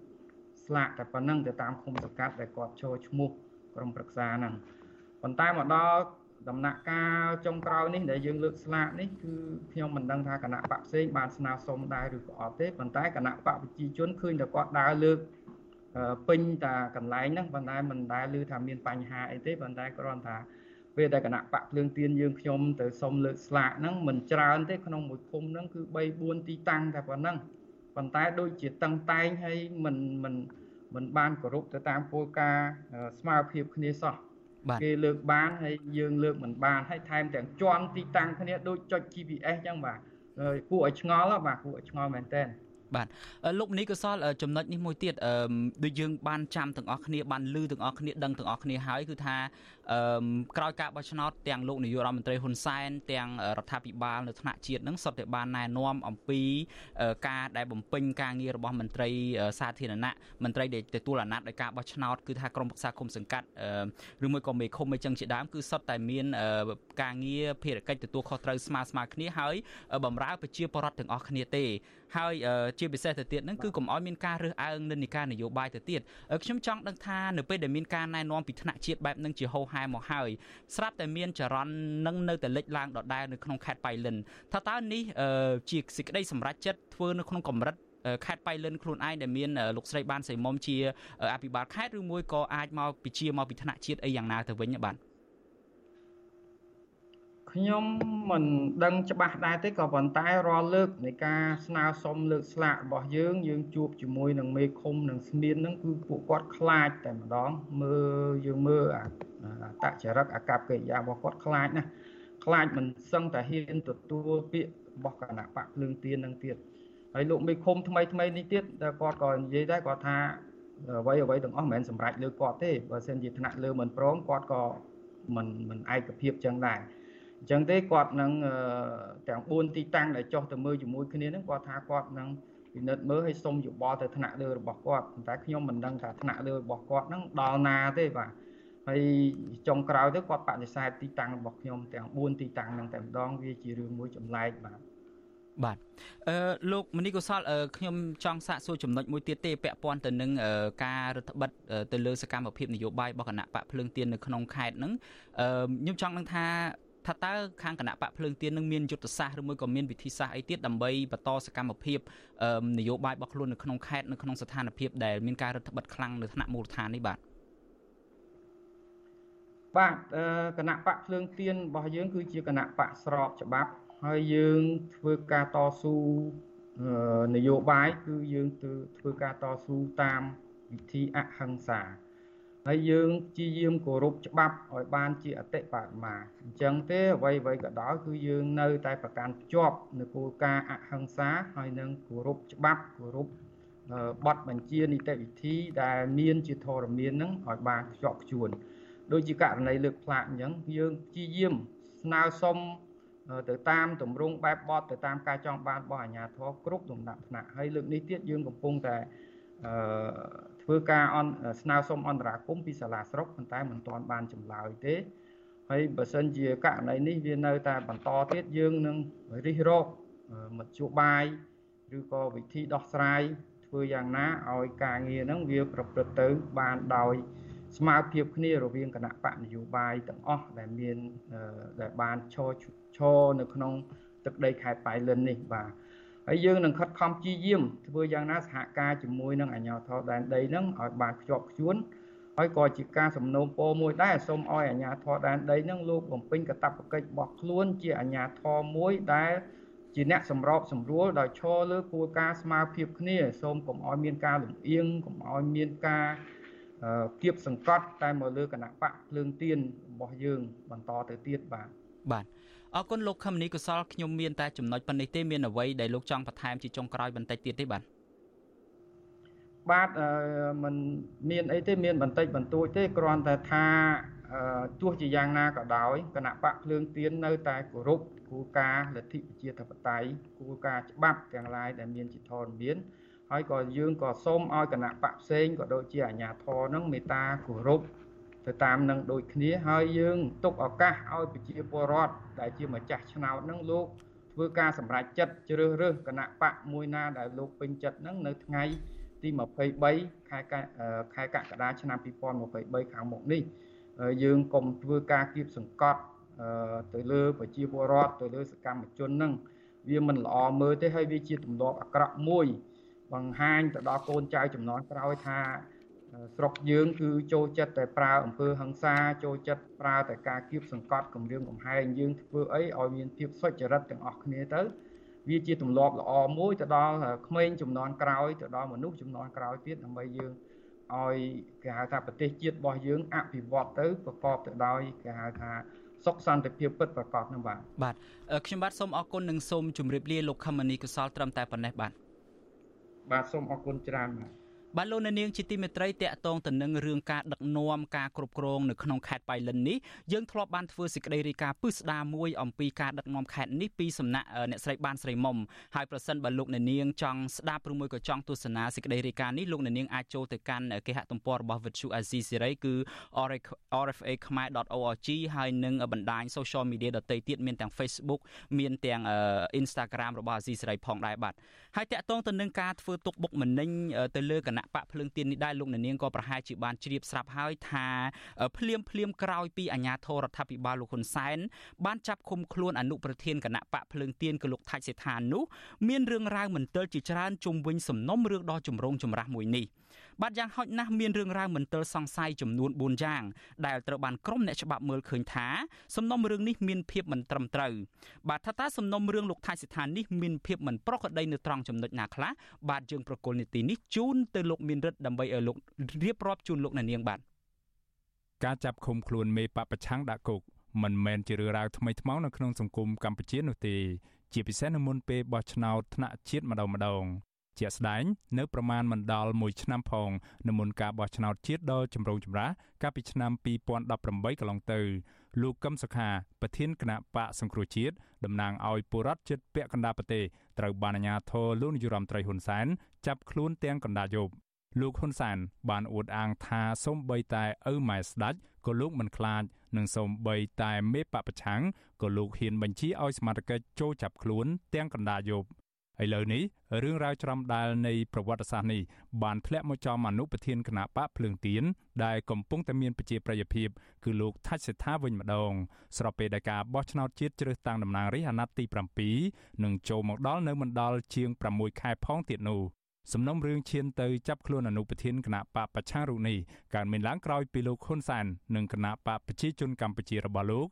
4ស្លាកតែប៉ុណ្ណឹងទៅតាមឃុំសង្កាត់ដែលគាត់ចូលឈ្មោះក្រុមប្រឹក្សាហ្នឹងប៉ុន្តែមកដល់ដំណាក់កាលចុងក្រោយនេះដែលយើងលើកស្លាកនេះគឺខ្ញុំមិនដឹងថាគណៈបកផ្សេងបានស្នើសុំដែរឬក៏អត់ទេប៉ុន្តែគណៈបកប្រជាជនឃើញតែគាត់ដើរលើកពេញតាកន្លែងហ្នឹងប៉ុន្តែមិនដែលឮថាមានបញ្ហាអីទេប៉ុន្តែគ្រាន់ថា ពេលដែលគណៈបកភ្លើងទៀនយើងខ្ញុំទៅសុំលើកស្លាកហ្នឹងមិនច្រើនទេក្នុងមួយភូមិហ្នឹងគឺ3 4ទីតាំងតែប៉ុណ្ណឹងប៉ុន្តែដូចជាតឹងតែងហើយមិនមិនមិនបានគោរពទៅតាមគោលការណ៍ស្មារតីគ្នាសោះគេលើកបានហើយយើងលើកមិនបានហើយថែមទាំងជន់ទីតាំងគ្នាដូចចុច GPS អញ្ចឹងបាទគួរឲ្យឆ្ងល់បាទគួរឲ្យឆ្ងល់មែនតើ បាទលោកនីកសលចំណុចនេះមួយទៀតដូចយើងបានចាំទាំងអស់គ្នាបានឮទាំងអស់គ្នាដឹងទាំងអស់គ្នាហើយគឺថាក្រោយការបោះឆ្នោតទាំងលោកនាយករដ្ឋមន្ត្រីហ៊ុនសែនទាំងរដ្ឋាភិបាលនៅថ្នាក់ជាតិនឹងសុទ្ធតែបានណែនាំអំពីការដែលបំពេញការងាររបស់មន្ត្រីសាធារណៈមន្ត្រីដែលទទួលអាណត្តិដោយការបោះឆ្នោតគឺថាក្រមប្រឹក្សាគុំសង្កាត់ឬមួយក៏មេឃុំអីចឹងជាដើមគឺសុទ្ធតែមានការងារភារកិច្ចទទួលខុសត្រូវស្មើស្មើគ្នាហើយបំរើប្រជាពលរដ្ឋទាំងអស់គ្នាទេហើយជាពិសេសទៅទៀតហ្នឹងគឺកុំឲ្យមានការរើសអើងនិន្នាការនយោបាយទៅទៀតខ្ញុំចង់ដឹងថានៅពេលដែលមានការណែនាំពីថ្នាក់ជាតិបែបហ្នឹងជាហោហែមកហើយស្រាប់តែមានចរន្តនឹងនៅតែលេចឡើងដដែលនៅក្នុងខេត្តបៃលិនថាតើនេះជាសេចក្តីសម្រេចចិត្តធ្វើនៅក្នុងកម្រិតខេត្តបៃលិនខ្លួនឯងដែលមានលោកស្រីបានសៃមុំជាអភិបាលខេត្តឬមួយក៏អាចមកពីជាមកពីថ្នាក់ជាតិអីយ៉ាងណាទៅវិញបាទ ខ្ញុំមិនដឹងច្បាស់ដែរទេក៏ប៉ុន្តែរាល់លើកនៃការស្នើសុំលើកស្លាករបស់យើងយើងជួបជាមួយនឹងមេឃុំនិងស្មៀនហ្នឹងគឺពួកគាត់ខ្លាចតែម្ដងមើលយើងមើលអាតចរិតអាកប្បកិរិយារបស់គាត់ខ្លាចណាស់ខ្លាចមិនសឹងតែហ៊ានទទួលពាក្យរបស់គណៈបកភ្លើងទៀននឹងទៀតហើយលោកមេឃុំថ្មីថ្មីនេះទៀតតែគាត់ក៏និយាយដែរគាត់ថាអ្វីអ្វីទាំងអស់មិនមែនសម្រេចលើគាត់ទេបើសិនជាថ្នាក់លើមិនព្រមគាត់ក៏មិនមិនឯកភាពចឹងដែរ អញ្ចឹងទេគាត់នឹងទាំង4ទីតាំងដែលចុះទៅមើលជាមួយគ្នានឹងគាត់ថាគាត់នឹងពិនិត្យមើលឲ្យសុំយោបល់ទៅថ្នាក់លើរបស់គាត់ប៉ុន្តែខ្ញុំមិនដឹងថាថ្នាក់លើរបស់គាត់នឹងដល់ណាទេបាទហើយចុងក្រោយទៅគាត់បដិសេធទីតាំងរបស់ខ្ញុំទាំង4ទីតាំងនឹងតែម្ដងវាជារឿងមួយចម្លែកបាទបាទអឺលោកមនីកុសលខ្ញុំចង់សាកសួរចំណុចមួយទៀតទេពាក់ព័ន្ធទៅនឹងការរដ្ឋបិទទៅលើសកម្មភាពនយោបាយរបស់គណៈបកភ្លើងទៀននៅក្នុងខេត្តហ្នឹងអឺខ្ញុំចង់ដឹងថា ថាតើខាងគណៈបកភ្លើងទៀននឹងមានយុទ្ធសាស្ត្រឬមួយក៏មានវិធីសាស្ត្រអីទៀតដើម្បីបន្តសកម្មភាពនយោបាយរបស់ខ្លួននៅក្នុងខេត្តនៅក្នុងស្ថានភាពដែលមានការរដ្ឋបិទខ្លាំងនៅថ្នាក់មូលដ្ឋាននេះបាទបាទគណៈបកភ្លើងទៀនរបស់យើង គឺជាគណៈបកស្របច្បាប់ហើយយើងធ្វើការតស៊ូនយោបាយគឺយើងធ្វើការតស៊ូតាមវិធីអហិង្សា ហើយយើងជាយាមគោរពច្បាប់ឲ្យបានជាអតិបរមាអញ្ចឹងទេអ្វីអ្វីក៏ដោយគឺយើងនៅតែប្រកាន់ភ្ជាប់នៅគោលការណ៍អហិង្សាហើយនឹងគោរពច្បាប់គោរពបទបញ្ជានីតិវិធីដែលមានជាធរមាននឹងឲ្យបានខ្ជាប់ខ្ជួនដូចជាករណីលើកផ្លាកអញ្ចឹងយើងព្យាយាមស្នើសុំទៅតាមទម្រង់បែបបទទៅតាមការចង់បានរបស់អាជ្ញាធរគ្រប់លំដាប់ថ្នាក់ហើយលើកនេះទៀតយើងកំពុងតែ អឺធ្វើការអនស្នើសុំអន្តរាគមពីសាលាស្រុកប៉ុន្តែមិនទាន់បានចម្លើយទេហើយបើសិនជាករណីនេះវានៅតែបន្តទៀតយើងនឹងរិះរកមធ្យោបាយឬក៏វិធីដោះស្រាយធ្វើយ៉ាងណាឲ្យការងារហ្នឹងវាប្រព្រឹត្តទៅបានដោយស្មារតីគ្នារវាងគណៈបកនយោបាយទាំងអស់ដែលមានដែលបានឈរឈរនៅក្នុងទឹកដីខេត្តប៉ៃលិននេះបាទ ហហើយយើងនឹងខិតខំព្យាយាមធ្វើយ៉ាងណាសហការជាមួយនឹងអាជ្ញាធរដែនដីហ្នឹងឲ្យបានខ្ជាប់ខ្ជួនហើយក៏ជាការសំណូមពរមួយដែរសូមឲ្យអាជ្ញាធរដែនដីហ្នឹងលោកបំពេញកាតព្វកិច្ចរបស់ខ្លួនជាអាជ្ញាធរមួយដែលជាអ្នកសម្របសម្រួលដោយឈរលើគោលការណ៍ស្មារភាពគ្នាសូមកុំឲ្យមានការលំអៀងកុំឲ្យមានការគៀបសង្កត់តែមកលើគណៈបកភ្លើងទៀនរបស់យើងបន្តទៅទៀតបាទបាទ អរគុណលោកខមនីកុសលខ្ញុំមានតែចំណុចប៉ុណ្នេះទេមានអ្វីដែលលោកចង់បន្ថែមជាចុងក្រោយបន្តិចទៀតទេបាទបាទมันមានអីទេមានបន្តិចបន្តួចទេគ្រាន់តែថាទោះជាយ៉ាងណាក៏ដោយគណៈបកភ្លើងទៀននៅតែគោរពគោលការណ៍លទ្ធិប្រជាធិបតេយ្យគោលការណ៍ច្បាប់ទាំងឡាយដែលមានជាធរមានហើយក៏យើងក៏សូមឲ្យគណៈបកផ្សេងក៏ដូចជាអាជ្ញាធរនឹងមេត្តាគោរព ទៅតាមនឹងដូចគ្នាហើយយើងទុកឱកាសឲ្យប្រជាពលរដ្ឋដែលជាម្ចាស់ឆ្នោតនឹងលោកធ្វើការសម្រេចចិត្តជ្រើសរើសគណៈបកមួយណាដែលលោកពេញចិត្តនឹងនៅថ្ងៃទី23ខែខែកក្កដាឆ្នាំ2023ខាងមុខនេះយើងកុំធ្វើការគៀបសង្កត់ទៅលើប្រជាពលរដ្ឋទៅលើសកម្មជននឹងវាមិនល្អមើលទេហើយវាជាទម្លាប់អាក្រក់មួយ បង្ហាញទៅដល់កូនចៅចំនួនក្រោយថា ស្រុកយើងគឺចូលចិត្តតែប្រើអំពើហិង្សាចូលចិត្តប្រើតែការគៀបសង្កត់គម្រាមកំហែងយើងធ្វើអីឲ្យមានភាពសុចរិតទាំងអស់គ្នាទៅវាជាទម្លាប់ល្អមួយទៅដល់ក្មេងចំនួនក្រោយទៅដល់មនុស្សចំនួនក្រោយទៀតដើម្បីយើងឲ្យគេហៅថាប្រទេសជាតិរបស់យើងអភិវឌ្ឍទៅប្រកបទៅដោយគេហៅថាសុខសន្តិភាពពិតប្រាកដនឹងបាទបាទខ្ញុំបាទសូមអរគុណនិងសូមជម្រាបលាលោកខមនីកុសលត្រឹមតែប៉ុណ្ណេះបាទបាទសូមអរគុណច្រើនបាទ បាទលោកនាងជាទីមេត្រីតកតងទៅនឹងរឿងការដឹកនាំការគ្រប់គ្រងនៅក្នុងខេត្តបៃលិននេះយើងធ្លាប់បានធ្វើសេចក្តីរាយការណ៍ពិស្ដារមួយអំពីការដឹកនាំខេត្តនេះពីសំណាក់អ្នកស្រីបានស្រីមុំហើយប្រសិនបើលោកនាងចង់ស្ដាប់ឬមួយក៏ចង់ទស្សនាសេចក្តីរាយការណ៍នេះលោកនាងអាចចូលទៅកាន់គេហទំព័ររបស់ Vithu Azizi Serai គឺ rfa.khmer.org ហើយនឹងបណ្ដាញ social media ដទៃទៀតមានទាំង Facebook មានទាំង Instagram របស់ Azizi Serai ផងដែរបាទ ហើយតកតងទៅនឹងការធ្វើទុកបុកម្នេញទៅលើគណៈបកភ្លើងទៀននេះដែរលោកនាងក៏ប្រហែលជាបានជ្រាបស្រាប់ហើយថាភ្លាមភ្លាមក្រោយពីអាញាធរដ្ឋាភិបាលលោកហ៊ុនសែនបានចាប់ឃុំខ្លួនអនុប្រធានគណៈបកភ្លើងទៀនគឺលោកថាច់សេដ្ឋាននោះមានរឿងរ៉ាវមិនទិលជាច្រើនជុំវិញសំណុំរឿងដ៏ចម្រូងចម្រាសមួយនេះ បាទយ៉ាងហោចណាស់មានរឿងរ៉ាវមិនទាល់សង្ស័យចំនួន4យ៉ាងដែលត្រូវបានក្រុមអ្នកច្បាប់មើលឃើញថាសំណុំរឿងនេះមានភាពមិនត្រឹមត្រូវបាទថាតើសំណុំរឿងលោកថៃសិដ្ឋាននេះមានភាពមិនប្រក្រតីនៅត្រង់ចំណុចណាខ្លះបាទយើងប្រកុលនីតិនេះជូនទៅលោកមានរិទ្ធដើម្បីឲ្យលោករៀបរាប់ជូនលោកអ្នកនាងបាទការចាប់ឃុំខ្លួនមេបពប្រឆាំងដាក់គុកមិនមែនជារឿងរ៉ាវថ្មីថ្មោងនៅក្នុងសង្គមកម្ពុជានោះទេជាពិសេសនៅមុនពេលបោះឆ្នោតថ្នាក់ជាតិម្ដងម្ដង ជាក់ស្ដែងនៅប្រមាណមិនដល់1ឆ្នាំផងនៅមុនការបោះឆ្នោតជាតិដ៏ចម្រូងចម្រាសកាលពីឆ្នាំ2018កន្លងទៅលោកកឹមសុខាប្រធានគណៈបកសង្គ្រោះជាតិតំណាងឲ្យពលរដ្ឋជិតពាក់កណ្ដាលប្រទេសត្រូវបានអាជ្ញាធរលោកនាយរដ្ឋមន្ត្រីហ៊ុនសែនចាប់ខ្លួនទាំងកណ្ដាលយប់លោកហ៊ុនសែនបានអួតអាងថាសូមបីតែឪម៉ែស្ដេចក៏លោកមិនខ្លាចនិងសូមបីតែមេបពប្រឆាំងក៏លោកហ៊ានបញ្ជាឲ្យសមាជិកចូលចាប់ខ្លួនទាំងកណ្ដាលយប់ ឥឡូវនេះរឿងរ៉ាវច្រំដាលនៃប្រវត្តិសាស្ត្រនេះបានធ្លាក់មកចំអនុប្រធានគណៈបកភ្លើងទៀនដែលកំពុងតែមានប្រជាប្រិយភាពគឺលោកថាច់សេដ្ឋាវិញម្ដង ស្របពេលដែលការបោះឆ្នោតជាតិជ្រើសតាំងតំណាងរាស្ត្រអាណត្តិទី7នឹងចូលមកដល់នៅមិនដល់ជាង6ខែផងទៀតនោះសំណុំរឿងឈានទៅចាប់ខ្លួនអនុប្រធានគណៈបកប្រជារូបនេះកើតមានឡើងក្រោយពីលោកហ៊ុនសែននិងគណៈបកប្រជាជនកម្ពុជារបស់លោក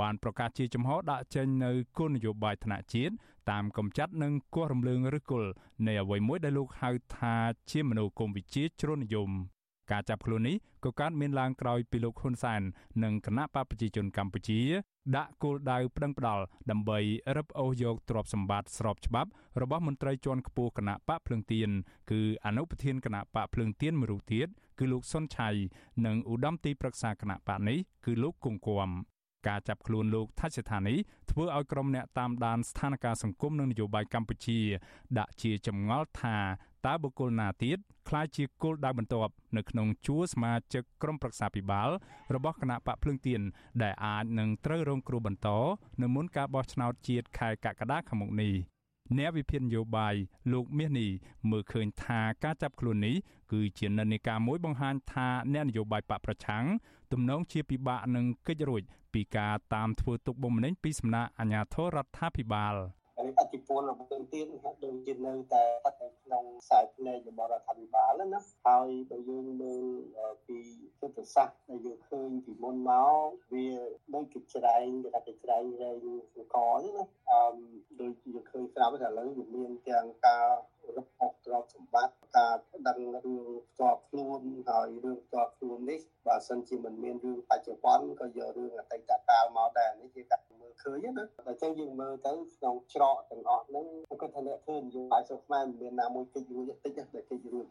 បានប្រកាសជាចំហដាក់ចេញនៅគោលនយោបាយថ្នាក់ជាតិតាមកំចាត់និងគោះរំលើងឬគល់នៃអ្វីមួយដែលលោកហៅថាជាមនោគមវិជ្ជាជ្រុលនិយមការចាប់ខ្លួននេះក៏កើតមានឡើងក្រោយពីលោកហ៊ុនសែននិងគណៈបកប្រជាជនកម្ពុជា ដាក់គោលដៅប្តឹងផ្ដាល់ដើម្បីរឹបអូសយកទ្រព្យសម្បត្តិស្របច្បាប់របស់មន្ត្រីជាន់ខ្ពស់គណៈបកភ្លឹងទៀនគឺអនុប្រធានគណៈបកភ្លឹងទៀនមួយរូបទៀតគឺលោកសុនឆៃនិងឧត្តមទីប្រឹក្សាគណៈបកនេះគឺលោកគង្គគំ ការចាប់ខ្លួនលោកថាច់ស្ថានីធ្វើឲ្យក្រុមអ្នកតាមដានស្ថានភាពសង្គមនិងនយោបាយកម្ពុជា ដាក់ជាចម្ងល់ថាតើបុគ្គលណាទៀតក្លាយជាគោលដៅបន្ទាប់នៅក្នុងជួរសមាជិកក្រុមប្រឹក្សាពិបាលរបស់គណៈបកភ្លឹងទៀនដែលអាចនឹងត្រូវរងគ្រោះបន្តនៅមុនការបោះឆ្នោតជាតិខែកក្កដាខាងមុខនេះ អ្នកវិភាគនយោបាយលោកមាសនេះមើលឃើញថាការចាប់ខ្លួននេះគឺជានិន្នាការមួយបង្ហាញថាអ្នកនយោបាយបកប្រឆាំងទំនងជាពិបាកនឹងកិច្ចរួចពីការតាមធ្វើទុកបុកម្នេញពីសំណាក់អាជ្ញាធររដ្ឋាភិបាលនេះ អធិពលរបស់ទៀតហាក់ដូចជានៅតែស្ថិតនៅក្នុងខ្សែភ្នែករបស់រដ្ឋាភិបាលណាហើយបើយើងមើលពីយុទ្ធសាស្ត្រដែលយើងឃើញពីមុនមកវាដូចជាច្រែងគេថាច្រែងរែងសង្កហ្នឹងណាអឺដូចយើងឃើញស្រាប់តែឥឡូវវាមានទាំងការរឹបអូសទ្រព្យសម្បត្តិការដឹងរឿងផ្ទាល់ខ្លួនហើយរឿងផ្ទាល់ខ្លួននេះបើសិនជាមិនមានរឿងបច្ចុប្បន្នក៏យករឿងអតីតកាលមកដែរនេះជាការមើលឃើញណាតែចឹងយើងមើលទៅក្នុងច្រកទាំងអស់ហ្នឹងគាត់ថាអ្នកធ្វើនយោបាយសុខខ្មែរមិនមានណាមួយតិចរួចតិចតែតិចរួច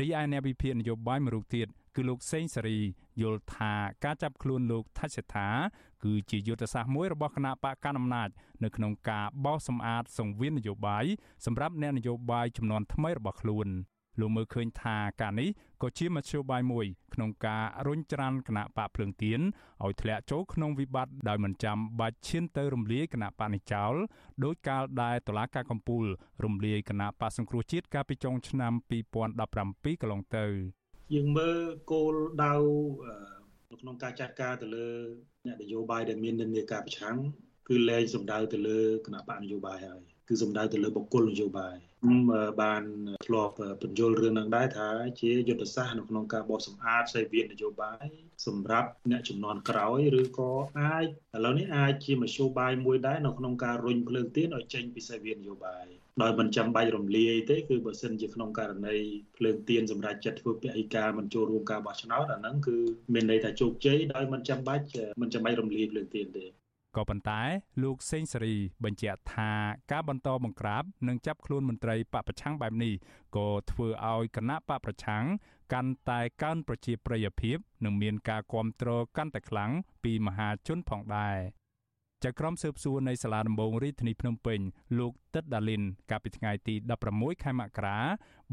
រីឯអ្នកវិភាគនយោបាយមួយរូបទៀតគឺលោកសេងសេរីយល់ថាការចាប់ខ្លួនលោកថាច់សេដ្ឋាគឺជាយុទ្ធសាស្ត្រមួយរបស់គណៈបកកណ្ដាលអំណាចនៅក្នុងការបោសសម្អាតសង្វៀននយោបាយសម្រាប់អ្នកនយោបាយចំនួនថ្មីរបស់ខ្លួន លោកមើលឃើញថាការនេះក៏ជាមធ្យោបាយមួយក្នុងការរុញច្រានគណៈបកភ្លើងទៀនឲ្យធ្លាក់ចូលក្នុងវិបត្តិដោយមិនចាំបាច់ឈានទៅរំលាយគណៈបកនេះចោលដោយកាលដែលតុលាការកំពូលរំលាយគណៈបកសង្គ្រោះជាតិកាលពីចុងឆ្នាំ2017កន្លងទៅយើងមើលគោលដៅនៅក្នុងការចាត់ការទៅលើអ្នកនយោបាយដែលមាននិន្នាការប្រឆាំងគឺលែងសំដៅទៅលើគណៈបកនយោបាយហើយ គឺសំដៅទៅលើបុគ្គលនយោបាយខ្ញុំបានធ្លាប់បញ្យល់រឿងនឹងដែរថាជាយុទ្ធសាស្ត្រនៅក្នុងការបោសសម្អាតសេវានយោបាយសម្រាប់អ្នកចំនួនក្រោយឬក៏អាចឥឡូវនេះអាចជាមធ្យោបាយមួយដែរនៅក្នុងការរុញភ្លើងទៀនឲ្យចេញពីសេវានយោបាយដោយមិនចាំបាច់រំលាយទេគឺបើសិនជាក្នុងករណីភ្លើងទៀនសម្រាប់ចាត់ធ្វើពហិការមិនចូលរួមការបោះឆ្នោតអាហ្នឹងគឺមានន័យថាជោគជ័យដោយមិនចាំបាច់មិនចាំបាច់រំលាយភ្លើងទៀនទេ ក៏ប៉ុន្តែលោកសេងសេរីបញ្ជាក់ថាការបន្តបង្ក្រាបនិងចាប់ខ្លួនមន្ត្រីបពប្រឆាំងបែបនេះក៏ធ្វើឲ្យគណៈបពប្រឆាំងកាន់តែកើនប្រជាប្រិយភាព និងមានការគ្រប់គ្រងកាន់តែខ្លាំងពីមហាជនផងដែរ ចៅក្រមស៊ើបសួរនៃសាលាដំបងរាជធានីភ្នំពេញលោកទឹកដាលីនកាលពីថ្ងៃទី16ខែមករា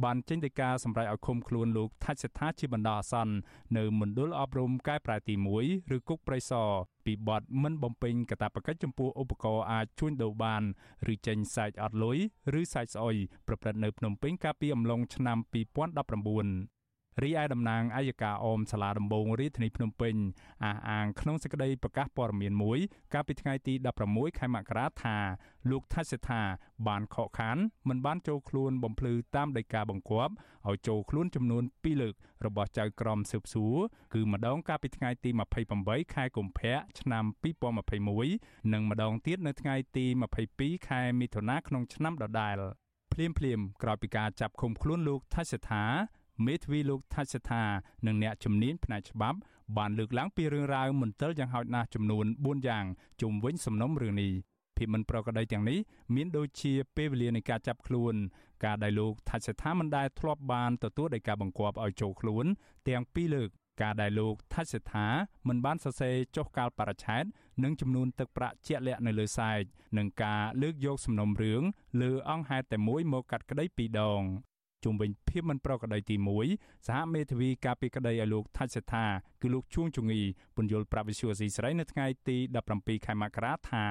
បានចេញដីកាសម្រេចឲ្យឃុំខ្លួនលោកថាច់សេដ្ឋាជាបណ្ដោះអាសន្ននៅមណ្ឌលអប់រំកែប្រែទី1ឬគុកប្រៃសរពីបទមិនបំពេញកាតព្វកិច្ចចំពោះឧបករណ៍អាចជួញដូរបានឬចេញសាច់អត់លុយឬសាច់ស្អុយប្រព្រឹត្តនៅភ្នំពេញកាលពីអំឡុងឆ្នាំ2019 រីឯតំណាងអัยការអមសាលាដំបងរាជធានីភ្នំពេញអះអាងក្នុងសេចក្តីប្រកាសព័ត៌មានមួយ កាលពីថ្ងៃទី16ខែមករាថាលោកថាសិដ្ឋាបានខកខានមិនបានចូលខ្លួនបំភ្លឺតាមដីកាបង្គាប់ឲ្យចូលខ្លួនចំនួន2លើករបស់ចៅក្រមស៊ើបសួរគឺម្ដងកាលពីថ្ងៃទី28ខែកុម្ភៈឆ្នាំ2021និងម្ដងទៀតនៅថ្ងៃទី22ខែមិថុនាក្នុងឆ្នាំដដែលភ្លាមភ្លាមក្រោយពីការចាប់ឃុំខ្លួនលោកថាសិដ្ឋា មេធាវីលោកថាច់សថានិងអ្នកជំនាញផ្នែកច្បាប់បានលើកឡើងពីរឿងរ៉ាវមន្ទិលយ៉ាងហោចណាស់ចំនួន4យ៉ាងជុំវិញសំណុំរឿងនេះភាពមិនប្រក្រតីទាំងនេះមានដូចជាពេលវេលានៃការចាប់ខ្លួន ការដែលលោកថាច់សថាមិនដែលធ្លាប់បានទទួលដោយការបង្គាប់ឲ្យចូលខ្លួន ទាំងពីរលើកការដែលលោកថាច់សេដ្ឋាមិនបានសរសេរចុះកាលបរិច្ឆេទនិងចំនួនទឹកប្រាក់ជាក់លាក់នៅលើសែកនិងការលើកយកសំណុំរឿងលើអង្គហេតុតែមួយមកកាត់ក្តីពីរដង ជុំវិញភាពមិនប្រក្រតីទី1សហមេធាវីការពីក្តីឲ្យលោកថាច់សេដ្ឋាគឺលោកជួងជងីពន្យល់ប្រាប់វិសុយស៊ីស្រីនៅថ្ងៃទី17ខែមករាថា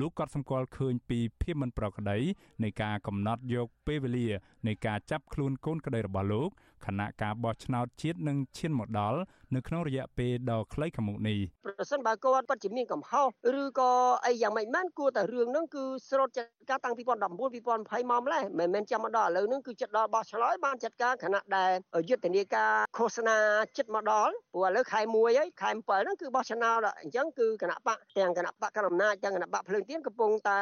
លោកក៏សម្គាល់ឃើញពីភាពមិនប្រក្រតីនៃការកំណត់យកពេលវេលានៃការចាប់ខ្លួនកូនក្តីរបស់លោក ខណៈការបោះឆ្នោតជាតិនឹងឈានមកដល់នៅក្នុងរយៈពេលដ៏ខ្លីខាងមុខនេះប្រសិនបើគាត់ពិតជាមានកំហុសឬក៏អីយ៉ាងម៉េចបានគួរតែរឿងហ្នឹងគឺស្រូតចាត់ការតាំង2019 2020មកម្លេះមិនមែនចាំមកដល់ឥឡូវហ្នឹងគឺចិត្តដល់បោះឆ្នោតបានចាត់ការខណៈដែលយុទ្ធនាការឃោសនាចិត្តមកដល់ព្រោះឥឡូវខែ1ហើយខែ7ហ្នឹងគឺបោះឆ្នោតអញ្ចឹងគឺគណៈបកទាំងគណៈបកកណ្ដាលអំណាចទាំងគណៈបកភ្លើងទៀនកំពុងតែ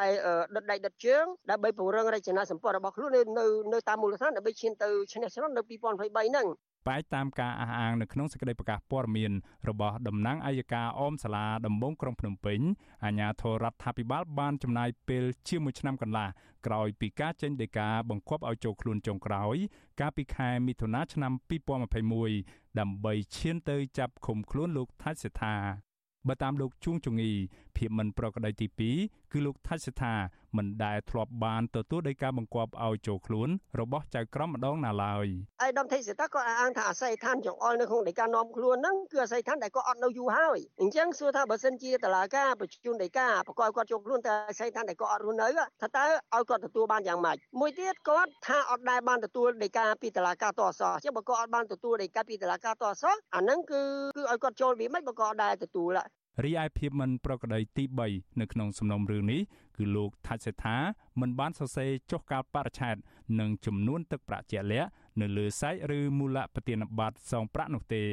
ដុតដៃដុតជើងដើម្បីពង្រឹងរចនាសម្ព័ន្ធរបស់ខ្លួននៅនៅតាមមូលដ្ឋានដើម្បីឈានទៅឈ្នះឆ្នោតនៅ2023ហ្នឹងបែកតាមការអះអាងនៅក្នុងសេចក្តីប្រកាសព័ត៌មានរបស់តំណាងអัยការអមសាលាដំបងក្រុងភ្នំពេញអាជ្ញាធររដ្ឋាភិបាលបានចំណាយពេលជាមួយឆ្នាំកន្លះក្រោយពីការចេញដីកាបង្គាប់ឲ្យចូលខ្លួនចុងក្រោយ កាលពីខែមិថុនាឆ្នាំ2021ដើម្បីឈានទៅចាប់ឃុំខ្លួនលោកថាច់សេដ្ឋាបើតាមលោកជួងជងីភាពមិនប្រក្រតីទី2 គឺលោកថាច់សេដ្ឋាមិនដែលធ្លាប់បានទទួលដោយការបង្គាប់ឲ្យចូលខ្លួនរបស់ចៅក្រមម្ដងណាឡើយអៃដាមថេសិតាក៏អាងថាអាស័យដ្ឋានចង្អុលនៅក្នុងដីកានាំខ្លួនហ្នឹងគឺអាស័យដ្ឋានដែលគាត់អត់នៅយូរហើយអញ្ចឹងសួរថាបើសិនជាតឡាការបញ្ជូនដីកាប្រកបគាត់ចូលខ្លួនតែអាស័យដ្ឋានដែលគាត់អត់រស់នៅថាតើឲ្យគាត់ទទួលបានយ៉ាងម៉េចមួយទៀតគាត់ថាអត់ដែលបានទទួលដីកាពីតឡាការតអសអញ្ចឹងបើគាត់អត់បានទទួលដីកាពីតឡាការតអសអាហ្នឹងគឺគឺឲ្យគាត់ចូលវាមិនបើគាត់អត់ដែលទទួល រីឯភាពមិនប្រក្រតីទី3នៅក្នុងសំណុំរឿងនេះគឺលោកថាច់សេថាមិនបានសរសេរចុះកាលបរិច្ឆេទនិងចំនួនទឹកប្រាក់ជាក់លាក់នៅលើសាច់ឬមូលប្រតិណប័ត្រសងប្រាក់នោះទេ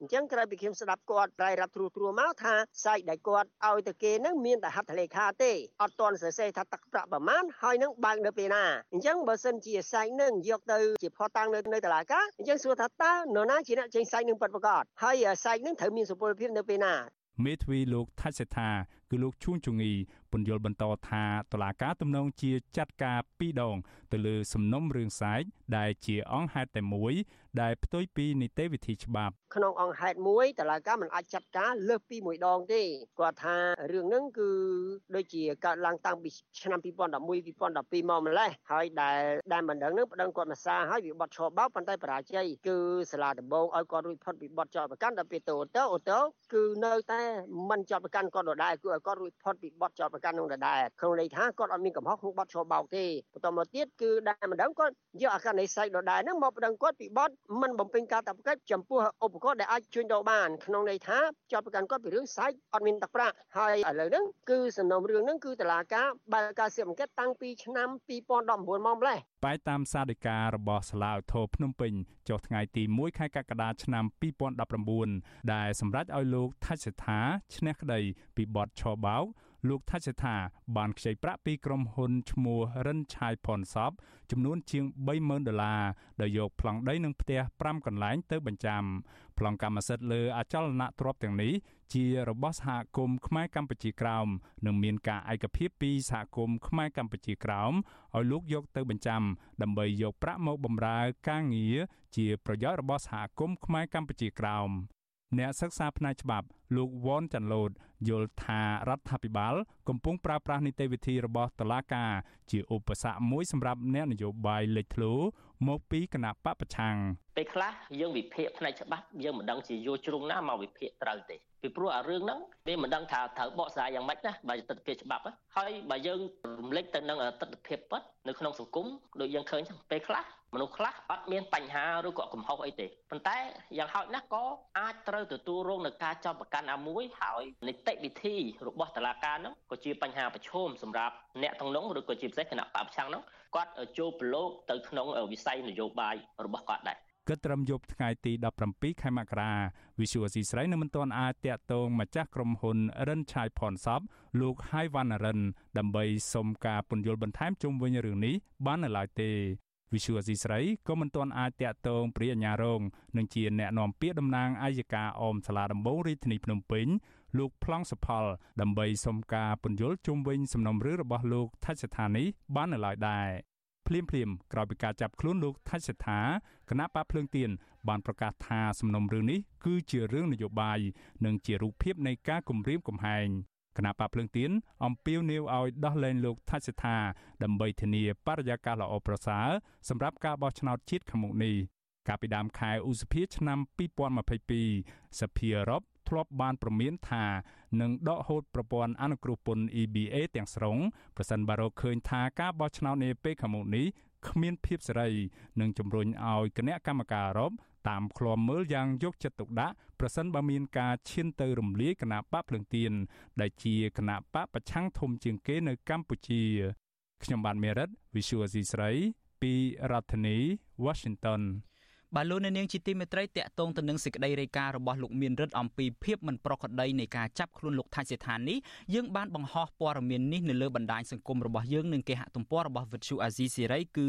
អញ្ចឹងក្រោយពីខ្ញុំស្ដាប់គាត់រ៉ាយរាប់ត្រួសត្រួសមកថាសាច់ដែលគាត់ឲ្យទៅគេនឹងមានតែហត្ថលេខាទេអត់ទាន់សរសេរថាទឹកប្រាក់ប្រមាណហើយនឹងបើកនៅពេលណាអញ្ចឹងបើសិនជាសាច់នឹងយកទៅជាផតាំងនៅនៅតុលាការអញ្ចឹងសួរថាតើនរណាជាអ្នកចេញសាច់នឹងពិតប្រាកដហើយសាច់នឹងត្រូវមានសុពលភាពនៅពេលណា មេធាវីលោកថាច់សេថាគឺលោកជួនជងី ពន្យល់បន្តថាតឡាការទំនងជាចាត់ការពីរដង ទៅលើសំណុំរឿងសែកដែលជាអង្គហេតុតែមួយ ដែលផ្ទុយពីនីតិវិធីច្បាប់ក្នុងអង្គហេតុមួយតឡាការមិនអាចចាត់ការលើសពីមួយដងទេគាត់ថារឿងហ្នឹងគឺដូចជាកើតឡើងតាំងពីឆ្នាំ2011 2012មកម្លេះហើយដែលដែលមិនដឹងហ្នឹងប្តឹងគាត់មកសារហើយវាបត់ឈរបោកប៉ុន្តែបរាជ័យគឺសាលាដំបងឲ្យគាត់រួចផុតពីបត់ចោតប្រកាន់ដល់ពេលទៅអូតូអូតូគឺនៅតែមិនចោតប្រកាន់គាត់ដដែលគឺឲ្យគាត់រួចផុតពីបត់ចោតប្រកាន់នោះដដែលក្នុងន័យថាគាត់អត់មានកំហុសក្នុងបត់ឈរបោកទេបន្តមកទៀតគឺដែលមិនដឹងគាត់យកអាការនិស័យដដែលហ្នឹងមកប្តឹងគាត់ពីបត់មិនបំពេញការតាប់កិច្ចចំពោះឧបករណ៍ដែលអាចជួញដូរបានក្នុងន័យថាចោតប្រកាន់គាត់ពីរឿងសាច់អត់មានទឹកប្រាក់ហើយឥឡូវហ្នឹងគឺសំណុំរឿងហ្នឹងគឺតឡាការបើកការស៊ើបអង្កេតតាំងពីឆ្នាំ2019មកម្លេះបែបតាមសាធិការរបស់សាលាឧទ្ធរភ្នំពេញចុះថ្ងៃទី1ខែកក្កដាឆ្នាំ2019ដែលសម្រេចឲ្យលោកថាច់សេដ្ឋាឈ្នះក្តីពីបទឆបោក លោកថាច់សេថាបានខ្ចីប្រាក់ពីក្រុមហ៊ុនឈ្មោះរិនឆាយផនសបចំនួនជាង30000ដុល្លារដោយយកប្លង់ដីនិងផ្ទះ5កន្លែងទៅបញ្ចាំប្លង់កម្មសិទ្ធិលើអចលនទ្រព្យទាំងនេះជារបស់សហគមន៍ខ្មែរកម្ពុជាក្រោមនិងមានការឯកភាពពីសហគមន៍ខ្មែរកម្ពុជាក្រោមឲ្យលោកយកទៅបញ្ចាំដើម្បីយកប្រាក់មកបម្រើការងារជាប្រយោជន៍របស់សហគមន៍ខ្មែរកម្ពុជាក្រោម អ្នកសិក្សាផ្នែកច្បាប់លោកវ៉នចាន់ឡូតយល់ថារដ្ឋាភិបាល កំពុងប្រើប្រាស់នីតិវិធីរបស់តុលាការជាឧបសគ្គមួយសម្រាប់អ្នកនយោបាយលេចធ្លោមកពីគណៈបពប្រឆាំងពេលខ្លះយើងវិភាគផ្នែកច្បាប់យើងមិនដឹងជាយកជ្រុងណាមកវិភាគត្រូវទេ ពីព្រោះអារឿងហ្នឹងវាមិនដឹងថាត្រូវបកស្រាយយ៉ាងម៉េចណាបើទស្សនវិជ្ជាច្បាប់ហើយបើយើងរំលេចទៅនឹងទស្សនវិជ្ជាពិតនៅក្នុងសង្គមដូចយើងឃើញចឹងពេលខ្លះមនុស្សខ្លះអត់មានបញ្ហាឬក៏កំហុសអីទេប៉ុន្តែយ៉ាងហោចណាស់ក៏អាចត្រូវទទួលរងនឹងការចាប់ប្រកាន់អាមួយហើយនីតិវិធីរបស់តុលាការហ្នឹងក៏ជាបញ្ហាប្រឈមសម្រាប់អ្នកទាំងនោះឬក៏ជាពិសេសគណៈបព្វឆាំងហ្នឹងគាត់ចូលប្រឡូកទៅក្នុងវិស័យនយោបាយរបស់គាត់ដែរគិតត្រឹមយប់ថ្ងៃទី17ខែមករា វិសុវស៊ីស្រីនៅមិនទាន់អាចតាក់ទងម្ចាស់ក្រុមហ៊ុនរិនឆាយផនសពលោកហៃវ៉ាន់រិន ដើម្បីសុំការពន្យល់បន្ថែមជុំវិញរឿងនេះបាននៅឡើយទេវិសុវស៊ីស្រីក៏មិនទាន់អាចតាក់ទងព្រាអាញារងនឹងជាអ្នកនាំពាក្យតំណាងអាយកាអមសាលាដំបងរាជធានីភ្នំពេញលោកប្លង់សុផល ដើម្បីសុំការពន្យល់ជុំវិញសំណុំរឿងរបស់លោកថាច់ស្ថានីបាននៅឡើយដែរ ភ្លាមភ្លាមក្រោយពីការចាប់ខ្លួនលោកថាច់សេដ្ឋាគណៈបកភ្លើងទៀនបានប្រកាសថាសំណុំរឿងនេះគឺជារឿងនយោបាយនិងជារូបភាពនៃការគំរាមកំហែងគណៈបកភ្លើងទៀនអំពាវនាវឲ្យដោះលែងលោកថាច់សេដ្ឋាដើម្បីធានាបរិយាកាសល្អប្រសើរសម្រាប់ការបោះឆ្នោតជាតិខាងមុខនេះកាលពីដើមខែឧសភាឆ្នាំ2022សភាអឺរ៉ុប ធ្លាប់បានប្រមានថានឹងដកហូតប្រព័ន្ធអនុគ្រោះពន្ធ EBA ទាំងស្រុងប្រសិនបើរកឃើញថាការបោះឆ្នោតនាពេលខាងមុខនេះគ្មានភាពសេរីនិងជំរុញឲ្យគណៈកម្មការអឺរ៉ុបតាមឃ្លាំមើលយ៉ាងយកចិត្តទុកដាក់ប្រសិនបើមានការឈានទៅរំលាយគណៈបកភ្លឹងទៀនដែលជាគណៈបកប្រឆាំងធំជាងគេនៅកម្ពុជាខ្ញុំបានមេរិត Visual C ស្រីពីរដ្ឋធានី Washington បាទលោកនាងជាទីមេត្រីតកតងទៅនឹងសេចក្តីរាយការណ៍របស់លោកមានរិទ្ធអំពីភាពមិនប្រក្រតីនៃការចាប់ខ្លួនលោកថៃសេដ្ឋាននេះយើងបានបង្ហោះព័ត៌មាននេះនៅលើបណ្ដាញសង្គមរបស់យើងនិងគេហទំព័ររបស់ Vuthu Azizi Siri គឺ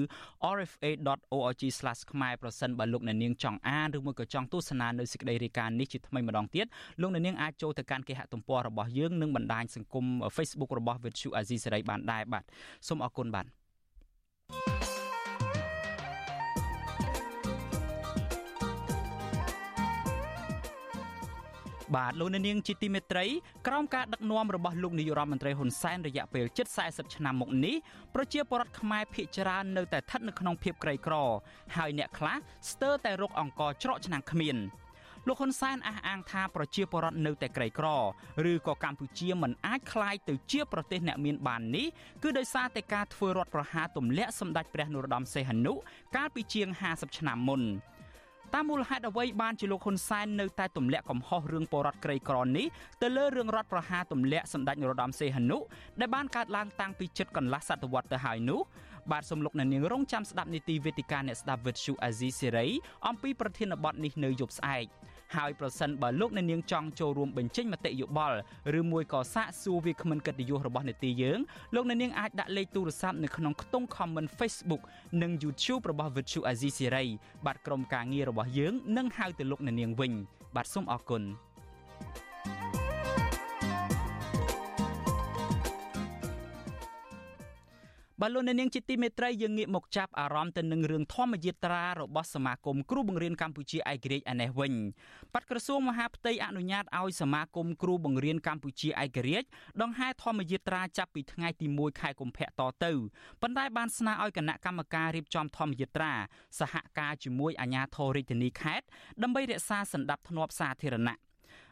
rfa.org/ ខ្មែរប្រសិនបើលោកនាងចង់អានឬមួយក៏ចង់ទស្សនានៅសេចក្តីរាយការណ៍នេះជាថ្មីម្ដងទៀតលោកនាងអាចចូលទៅកាន់គេហទំព័ររបស់យើងនិងបណ្ដាញសង្គម Facebook របស់ Vuthu Azizi Siri បានដែរបាទសូមអរគុណបាទ បាទលោកនាងជាទីមេត្រីក្រោមការដឹកនាំរបស់លោកនាយរដ្ឋមន្ត្រីហ៊ុនសែនរយៈពេលជិត40ឆ្នាំមកនេះប្រជាពលរដ្ឋខ្មែរភ័យច្រើននៅតែស្ថិតនៅក្នុងភាពក្រីក្រហើយអ្នកខ្លះស្ទើរតែរកអង្គច្រកឆ្នាំងគ្មានលោកហ៊ុនសែនអះអាងថាប្រជាពលរដ្ឋនៅតែក្រីក្រឬក៏កម្ពុជាមិនអាចคล้ายទៅជាប្រទេសអ្នកមានបាននេះគឺដោយសារតែការធ្វើរដ្ឋប្រហារទម្លាក់សម្ដេចព្រះនរោត្តមសីហនុកាលពីជាង50ឆ្នាំមុន តាមមូលហេតុអ្វីបានជាលោកហ៊ុនសែននៅតែទម្លាក់កំហុសរឿងបរដ្ឋក្រីក្រនេះទៅលើរឿងរដ្ឋប្រហារទម្លាក់សម្ដេចនរោត្តមសីហនុដែលបានកើតឡើងតាំងពីជិតកន្លះសតវត្សទៅហើយនោះបាទសំលោកអ្នកនាងរងចាំស្ដាប់នីតិវេទិកាអ្នកស្ដាប់វិទ្យុអាស៊ីសេរីអំពីប្រធានបទនេះនៅយប់ស្អែក ហើយប្រសិនបើលោកអ្នកនាងចង់ចូលរួមបញ្ចេញមតិយោបល់ឬមួយក៏សាកសួរវាគ្មិនកិត្តិយសរបស់នេតិយើងលោកអ្នកនាងអាចដាក់លេខទូរស័ព្ទនៅក្នុងខ្ទង់ comment Facebook និង YouTube របស់ Vuthu Azizi Siri បាទក្រុមការងាររបស់យើងនឹងហៅទៅលោកអ្នកនាងវិញបាទសូមអរគុណ thank you បើលោកអ្នកនាងជាទីមេត្រីយើងងាកមកចាប់អារម្មណ៍ទៅនឹងរឿងធម្មយាត្រារបស់សមាគមគ្រូបង្រៀនកម្ពុជាឯករាជ្យឯនេះវិញបាត់ក្រសួងមហាផ្ទៃអនុញ្ញាតឲ្យសមាគមគ្រូបង្រៀនកម្ពុជាឯករាជ្យដង្ហែធម្មយាត្រាចាប់ពីថ្ងៃទី1ខែកុម្ភៈតទៅប៉ុន្តែបានស្នើឲ្យគណៈកម្មការរៀបចំធម្មយាត្រាសហការជាមួយអាជ្ញាធររាជធានីខេត្តដើម្បីរក្សាសន្តិភាពសាធារណៈ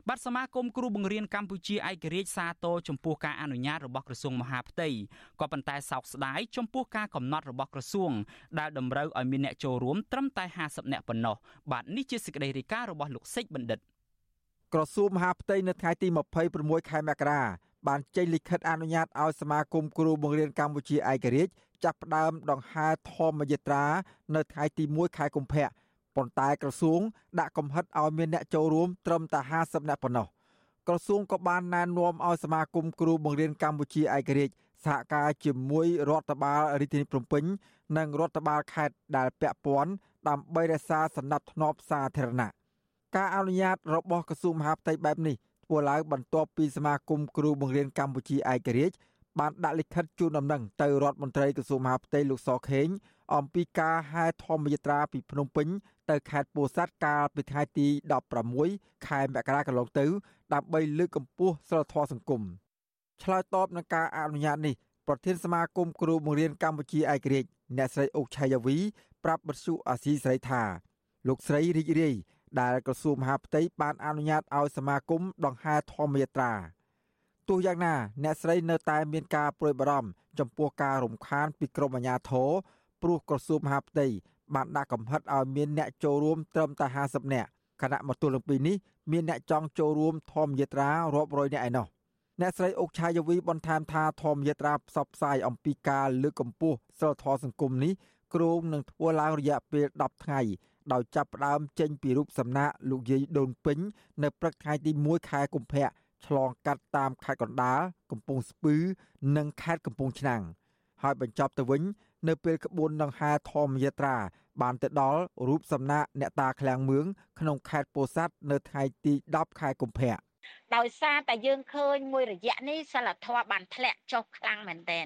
បាទសមាគមគ្រូបង្រៀនកម្ពុជាឯករាជ្យសាទរចំពោះការអនុញ្ញាតរបស់ក្រសួងមហាផ្ទៃក៏ប៉ុន្តែសោកស្ដាយចំពោះការកំណត់របស់ក្រសួងដែលតម្រូវឲ្យមានអ្នកចូលរួមត្រឹមតែ50នាក់ប៉ុណ្ណោះបាទនេះជាសេចក្តីរាយការណ៍របស់លោកសេចបណ្ឌិតក្រសួងមហាផ្ទៃនៅថ្ងៃទី26ខែមករាបានចេញលិខិតអនុញ្ញាតឲ្យសមាគមគ្រូបង្រៀនកម្ពុជាឯករាជ្យចាប់ផ្ដើមដង្ហែធម្មយត្រានៅថ្ងៃទី1ខែកុម្ភៈ ប៉ុន្តែក្រសួងដាក់កំហិតឲ្យមានអ្នកចូលរួមត្រឹមតែ50នាក់ប៉ុណ្ណោះក្រសួងក៏បានណែនាំឲ្យសមាគមគ្រូបង្រៀនកម្ពុជាឯករាជ្យសហការជាមួយរដ្ឋបាលរាជធានីភ្នំពេញ និងរដ្ឋបាលខេត្តដែលពាក់ព័ន្ធដើម្បីរក្សាសណ្ដាប់ធ្នាប់សាធារណៈការអនុញ្ញាតរបស់ក្រសួងមហាផ្ទៃបែបនេះធ្វើឡើងបន្ទាប់ពីសមាគមគ្រូបង្រៀនកម្ពុជាឯករាជ្យបានដាក់លិខិតជូនដំណឹងទៅរដ្ឋមន្ត្រីក្រសួងមហាផ្ទៃលោកសខេងអំពីការហែធម្មយាត្រាពីភ្នំពេញ ទៅខេត្តពោធិ៍សាត់កាលពីថ្ងៃទី16ខែមករាកន្លងទៅ ដើម្បីលើកកម្ពស់សិលធម៌សង្គមឆ្លើយតបនឹងការអនុញ្ញាតនេះប្រធានសមាគមគ្រូបង្រៀនកម្ពុជាឯករាជ្យអ្នកស្រីអុកឆៃយ៉ាវី ប្រាប់បទសុអាស៊ីស្រីថាលោកស្រីរីករាយដែលក្រសួងមហាផ្ទៃបានអនុញ្ញាតឲ្យសមាគមដង្ហែធម្មយាត្រាទោះយ៉ាងណាអ្នកស្រីនៅតែមានការព្រួយបារម្ភចំពោះការរំខានពីក្រមអាជ្ញាធរព្រោះក្រសួងមហាផ្ទៃ បានដាក់កំហិតឲ្យមានអ្នកចូលរួមត្រឹមតែ50នាក់ខណៈមកទល់នឹងពីនេះមានអ្នកចង់ចូលរួមធម្មយាត្រារាប់រយនាក់ឯណោះអ្នកស្រីអុកឆាយវីបន្ថែមថាធម្មយាត្រាផ្សព្វផ្សាយអំពីការលើកកម្ពស់សិលធម៌សង្គមនេះគ្រោងនឹងធ្វើឡើងរយៈពេល10ថ្ងៃដោយចាប់ផ្ដើមចេញពីរូបសំណាកលោកយាយដូនពេញនៅព្រឹកថ្ងៃទី1ខែកុម្ភៈឆ្លងកាត់តាមខេត្តកណ្ដាលកំពង់ស្ពឺ និងខេត្តកំពង់ឆ្នាំងហើយបញ្ចប់ទៅវិញ នៅពេលក្បួនដង្ហែធម្មយាត្រា បានទៅដល់រូបសំណាកអ្នកតាឃ្លាំងមឿងក្នុងខេត្តពោធិ៍សាត់នៅថ្ងៃទី10ខែកុម្ភៈ ដោយសារតែយើងឃើញមួយរយៈនេះសិលធម៌បានធ្លាក់ចុះខ្លាំងមែនទែន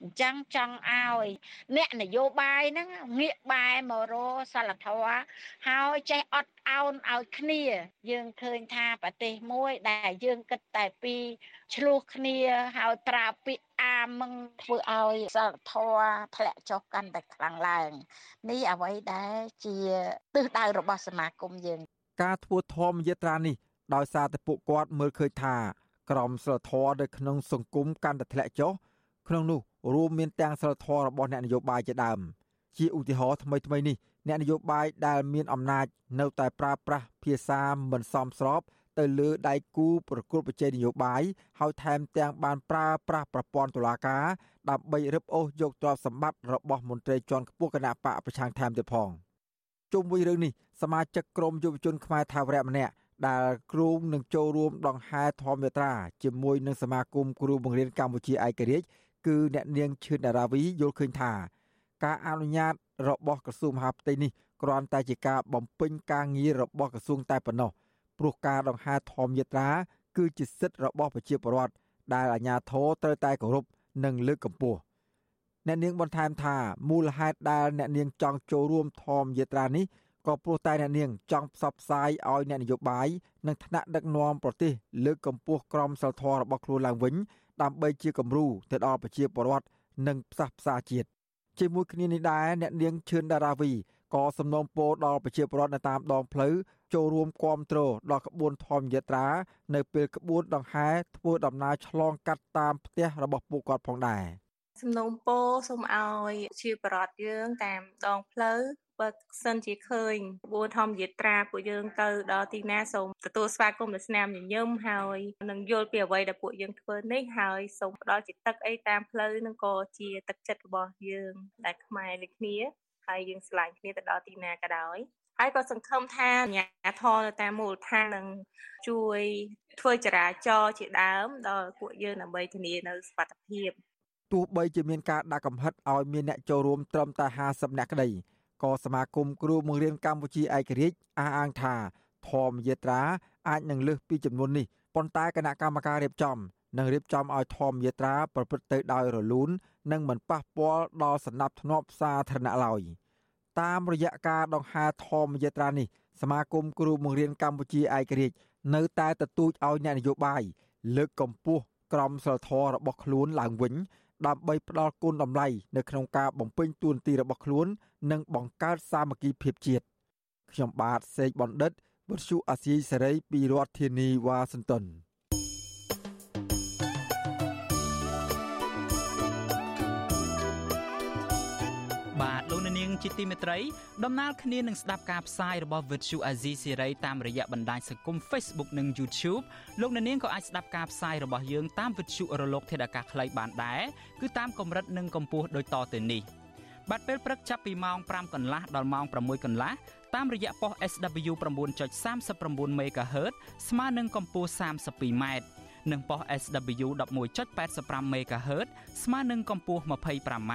អញ្ចឹងចង់ឲ្យអ្នកនយោបាយហ្នឹងងាកបែរមករកសិលធម៌ហើយចេះអត់ឱនឲ្យគ្នា យើងឃើញថាប្រទេសមួយដែលយើងគិតតែពីឆ្លោះគ្នាហើយប្រើពាក្យអាមឹងធ្វើឲ្យសិលធម៌ធ្លាក់ចុះកាន់តែខ្លាំងឡើង នេះអ្វីដែលជាទិសដៅរបស់សមាគមយើង ការធ្វើធម្មយាត្រានេះ ដោយសារតែពួកគាត់មើលឃើញថាក្រមសីលធម៌នៅក្នុងសង្គមកាន់តែធ្លាក់ចុះក្នុងនោះរួមមានទាំងសីលធម៌របស់អ្នកនយោបាយជាដើមជាឧទាហរណ៍ថ្មីថ្មីនេះអ្នកនយោបាយដែលមានអំណាចនៅតែប្រើប្រាស់ភាសាមិនសមស្របទៅលើដៃគូប្រកួតប្រជែងនយោបាយហើយថែមទាំងបានប្រើប្រាស់ប្រព័ន្ធតុលាការដើម្បីរឹបអូសយកទ្រព្យសម្បត្តិរបស់មន្ត្រីជាន់ខ្ពស់គណៈបកប្រឆាំងថែមទៀតផងជុំវិញរឿងនេះសមាជិកក្រុមយុវជនខ្មែរថាវរៈម្នាក់ ដែលគ្រូនឹងចូលរួមដង្ហែធម្មយាត្រាជាមួយនឹងសមាគមគ្រូបង្រៀនកម្ពុជាឯករាជ្យគឺអ្នកនាងឈឿនដារាវីយល់ឃើញថា ការអនុញ្ញាតរបស់ក្រសួងមហាផ្ទៃនេះគ្រាន់តែជាការបំពេញការងាររបស់ក្រសួងតែប៉ុណ្ណោះព្រោះការដង្ហែធម្មយាត្រា គឺជាសិទ្ធិរបស់ប្រជាពលរដ្ឋដែលអាជ្ញាធរត្រូវតែគោរពនិងលើកកម្ពស់អ្នកនាងបន្ថែមថាមូលហេតុដែលអ្នកនាងចង់ចូលរួមធម្មយាត្រានេះ ក៏ព្រោះតែអ្នកនាងចង់ផ្សព្វផ្សាយឲ្យអ្នកនយោបាយនិងថ្នាក់ដឹកនាំប្រទេសលើកកម្ពស់ក្រមសីលធម៌របស់ខ្លួនឡើងវិញដើម្បីជាគំរូទៅដល់ប្រជាពលរដ្ឋនិងផ្សះផ្សាជាតិជាមួយគ្នានេះដែរអ្នកនាងឈឿនដារាវីក៏សំណូមពរដល់ប្រជាពលរដ្ឋនៅតាមដងផ្លូវចូលរួមគាំទ្រដល់ក្បួនធម្មយាត្រានៅពេលក្បួនដង្ហែធ្វើដំណើរឆ្លងកាត់តាមផ្ទះរបស់ពួកគាត់ផងដែរ សំណូមពរសូមឲ្យជាបរដ្ឋយើងតាមដងផ្លូវបើសិនជាឃើញក្បួនធម្មយាត្រាពួកយើងទៅដល់ទីណាសូមទទួលស្វាគមន៍ដោយស្នាមញញឹមហើយនឹងយល់ពីអ្វីដែលពួកយើងធ្វើនេះហើយសូមផ្ដល់ជាទឹកអីតាមផ្លូវនឹងក៏ជាទឹកចិត្តរបស់យើង ដែលខ្មែរដូចគ្នាហើយយើងឆ្លាញ់គ្នាទៅដល់ទីណាក៏ដោយហើយក៏សង្ឃឹមថាអាជ្ញាធរនៅតាមមូលដ្ឋាននឹងជួយធ្វើចរាចរណ៍ជាដើមដល់ពួកយើងដើម្បីធានានៅសុវត្ថិភាព ទោះបីជាមានការដាក់កំហិតឲ្យមានអ្នកចូលរួមត្រឹមតែ50នាក់ក្តីក៏សមាគមគ្រូបង្រៀនកម្ពុជាឯករាជ្យអះអាងថាធម្មយាត្រាអាចនឹងលើសពីចំនួននេះប៉ុន្តែគណៈកម្មការរៀបចំនឹងរៀបចំឲ្យធម្មយាត្រាប្រព្រឹត្តទៅដោយរលូននិងមិនប៉ះពាល់ដល់សណ្ដាប់ធ្នាប់សាធារណៈឡើយតាមរយៈការដង្ហែធម្មយាត្រានេះសមាគមគ្រូបង្រៀនកម្ពុជាឯករាជ្យនៅតែទទូចឲ្យអ្នកនយោបាយលើកកម្ពស់ក្រមសីលធម៌របស់ខ្លួនឡើងវិញ ដើម្បីផ្ដល់គុណតម្លៃនៅក្នុងការបំពេញតួនាទីរបស់ខ្លួន និងបង្កើតសាមគ្គីភាពជាតិខ្ញុំបាទសេកបណ្ឌិតវុទ្ធុអាស៊ីសេរីពីរដ្ឋធានីវ៉ាស៊ីនតោន ជាទីមេត្រីដំណើរគ្នានឹងស្ដាប់ការផ្សាយរបស់ Vuthu Azizi Serai តាមរយៈបណ្ដាញសង្គម Facebook និង YouTube លោកអ្នកនាងក៏អាចស្ដាប់ការផ្សាយរបស់យើងតាម Vuthu រលកធាតុអាកាសខ្លីបានដែរគឺតាមកម្រិតនិងកម្ពស់ដូចតទៅនេះបាទពេលព្រឹកចាប់ពីម៉ោង5កន្លះដល់ម៉ោង6កន្លះតាមរយៈប៉ុស SW 9.39 MHz ស្មើនឹងកម្ពស់ 32m និងប៉ុស SW 11.85 MHz ស្មើនឹងកម្ពស់ 25m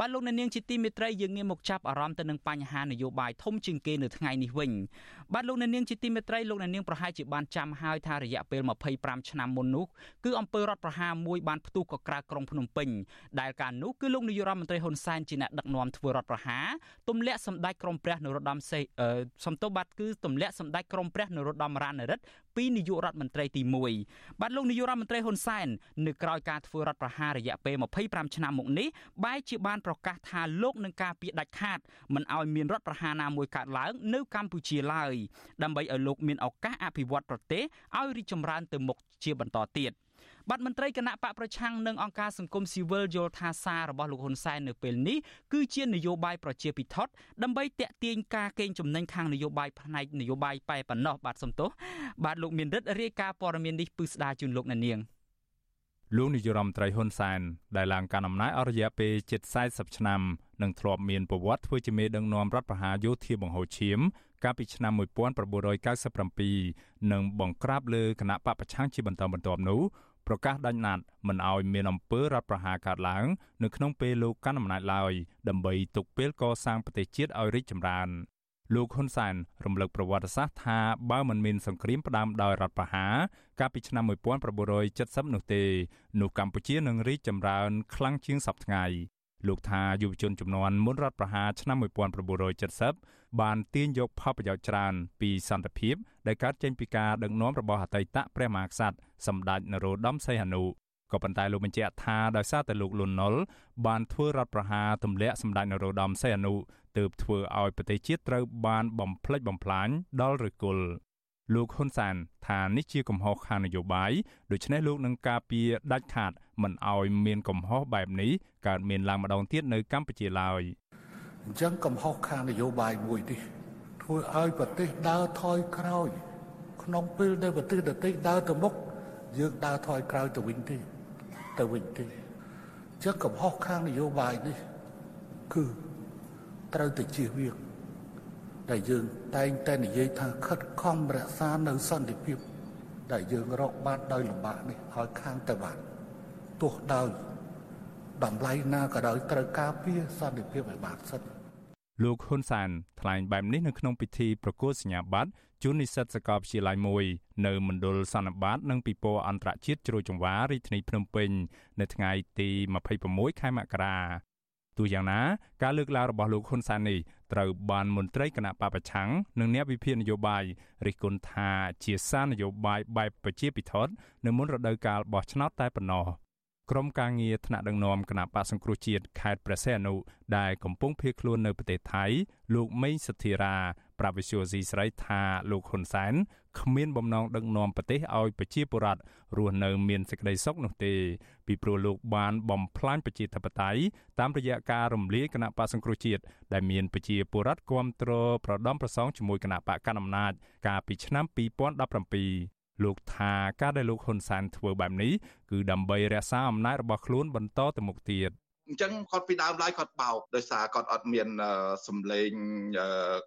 បាទលោកអ្នកនាងជាទីមេត្រីយើងងាកមកចាប់អារម្មណ៍ទៅនឹងបញ្ហានយោបាយធំជាងគេនៅថ្ងៃនេះវិញបាទលោកអ្នកនាងជាទីមេត្រីលោកអ្នកនាងប្រហែលជាបានចាំហើយថារយៈពេល25ឆ្នាំមុននោះគឺអំពើរដ្ឋប្រហារមួយបានផ្ទុះកក្រើកក្រុងភ្នំពេញដែលកាលនោះគឺលោកនាយរដ្ឋមន្ត្រីហ៊ុនសែនជាអ្នកដឹកនាំធ្វើរដ្ឋប្រហារទម្លាក់សម្ដេចក្រមព្រះនរោត្តមសេសំទោបាទគឺទម្លាក់សម្ដេចក្រមព្រះនរោត្តមរណរដ្ឋពីនាយករដ្ឋមន្ត្រីទី1បាទលោកនាយករដ្ឋមន្ត្រីហ៊ុនសែននៅក្រៅការធ្វើរដ្ឋប្រហាររយៈពេល25ឆ្នាំមកនេះបែរជាបានប្រកាសថាលោកនឹងការពារដាច់ខាតមិនឲ្យមានរដ្ឋប្រហារណាមួយកើតឡើងនៅកម្ពុជាឡើយដើម្បីឲ្យលោកមានឱកាសអភិវឌ្ឍប្រទេសឲ្យរីកចម្រើនទៅមុខជាបន្តទៀត បាទមន្ត្រីគណៈបកប្រឆាំងនិងអង្គការសង្គមស៊ីវិលយល់ថាសាររបស់លោកហ៊ុនសែននៅពេលនេះគឺជានយោបាយប្រជាពិធដើម្បីតាក់ទាញការកេងចំណេញខាងនយោបាយផ្នែកនយោបាយប៉ែប៉ុណ្ណោះបាទសំទោសបាទលោកមានរិទ្ធរាយការណ៍ព័ត៌មាននេះពឹស្ដាជូនលោកអ្នកនាងលោកនាយរដ្ឋមន្ត្រីហ៊ុនសែនដែលឡើងកាន់អំណាចអស់រយៈពេលជិត40ឆ្នាំនិងធ្លាប់មានប្រវត្តិធ្វើជាមេដឹកនាំរដ្ឋប្រហារយោធាបង្ហូរឈាមកាលពីឆ្នាំ1997និងបង្ក្រាបលើគណៈបពប្រឆាំងជាបន្តបន្ទាប់នោះ ប្រកាសដាច់ណាត់មិនអោយមានអំពើរដ្ឋប្រហារកើតឡើង នៅក្នុងពេលលោកកាន់អំណាចឡើយដើម្បីទុកពេលកសាងប្រទេសជាតិឲ្យរីកចម្រើនលោកហ៊ុនសែនរំលឹកប្រវត្តិសាស្ត្រថាបើមិនមានសង្គ្រាមផ្ដាំដោយរដ្ឋប្រហារកាលពីឆ្នាំ1970នោះទេនោះកម្ពុជានឹងរីកចម្រើនខ្លាំងជាងសពថ្ងៃ លោកថាយុវជនចំនួនមុនរដ្ឋប្រហារឆ្នាំ1970បានទាញយកផលប្រយោជន៍ច្រើនពីសន្តិភាពដែលកើតចេញពីការដឹកនាំរបស់អតីតព្រះមហាក្សត្រសម្ដេចនរោត្តមសីហនុក៏ប៉ុន្តែលោកបញ្ជាក់ថាដោយសារតែលោកលន់នល់បានធ្វើរដ្ឋប្រហារទម្លាក់សម្ដេចនរោត្តមសីហនុទើបធ្វើឲ្យប្រទេសជាតិត្រូវបានបំផ្លិចបំផ្លាញដល់ឫគល់ លោកហ៊ុនសានថានេះជាកំហុសខាងនយោបាយដូច្នេះលោកនឹងការពារដាច់ខាតមិនឲ្យមានកំហុសបែបនេះកើតមានឡើងម្ដងទៀតនៅកម្ពុជាឡើយអញ្ចឹងកំហុសខាងនយោបាយមួយនេះធ្វើឲ្យប្រទេសដើរថយក្រោយ ក្នុងពេលដែលប្រទេសដទៃដើរទៅមុខយើងដើរថយក្រោយទៅវិញទេទៅវិញទេអញ្ចឹងកំហុសខាងនយោបាយនេះ គឺត្រូវតែជៀសវាង ដែលយើងតែងតែនិយាយថាខិតខំរក្សានៅសន្តិភាព ដែលយើងរកបានដោយលំបាកនេះឲ្យខាងទៅបានទោះដោយតម្លៃណាក៏ដោយត្រូវការពារសន្តិភាពឲ្យបានសិនលោកហ៊ុនសានថ្លែងបែបនេះនៅក្នុងពិធីប្រគល់សញ្ញាបត្រជូននិស្សិតសាកលវិទ្យាល័យមួយនៅមណ្ឌលសន្និបាតនិងពិព័រណ៍អន្តរជាតិជ្រោយចង្វារាជធានីភ្នំពេញ នៅថ្ងៃទី26ខែមករា ទោះយ៉ាងណាការលើកឡើងរបស់លោកហ៊ុនសែននេះត្រូវបានមន្ត្រីគណៈបពប្រឆាំងនិងអ្នកវិភាគនយោបាយរិះគន់ថាជាសារនយោបាយបែបប្រជាពិធដ្ឋនៅមុនរដូវកាលបោះឆ្នោតតែប៉ុណ្ណោះក្រុមការងារថ្នាក់ដឹកនាំគណៈបកសង្គ្រោះជាតិខេត្តព្រះសីហនុដែលកំពុងភៀសខ្លួននៅប្រទេសថៃលោកមេងសធិរា ប្រាប់វិសុយស៊ីស្រីថាលោកហ៊ុនសែន គ្មានបំណងដឹកនាំប្រទេសឲ្យប្រជាពលរដ្ឋរស់នៅមានសេចក្តីសុខនោះទេពីព្រោះលោកបានបំផ្លាញប្រជាធិបតេយ្យតាមរយៈការរំលាយគណៈបកសង្គ្រោះជាតិដែលមានប្រជាពលរដ្ឋគ្រប់គ្រងប្រដំប្រសងជាមួយគណៈបកកណ្ដាលអំណាចកាលពីឆ្នាំ2017លោកថាការដែលលោកហ៊ុនសែនធ្វើបែបនេះគឺដើម្បីរក្សាអំណាចរបស់ខ្លួនបន្តទៅមុខទៀត អញ្ចឹងគាត់ពីដើមឡើយគាត់បោកដោយសារគាត់អត់មានសម្លេង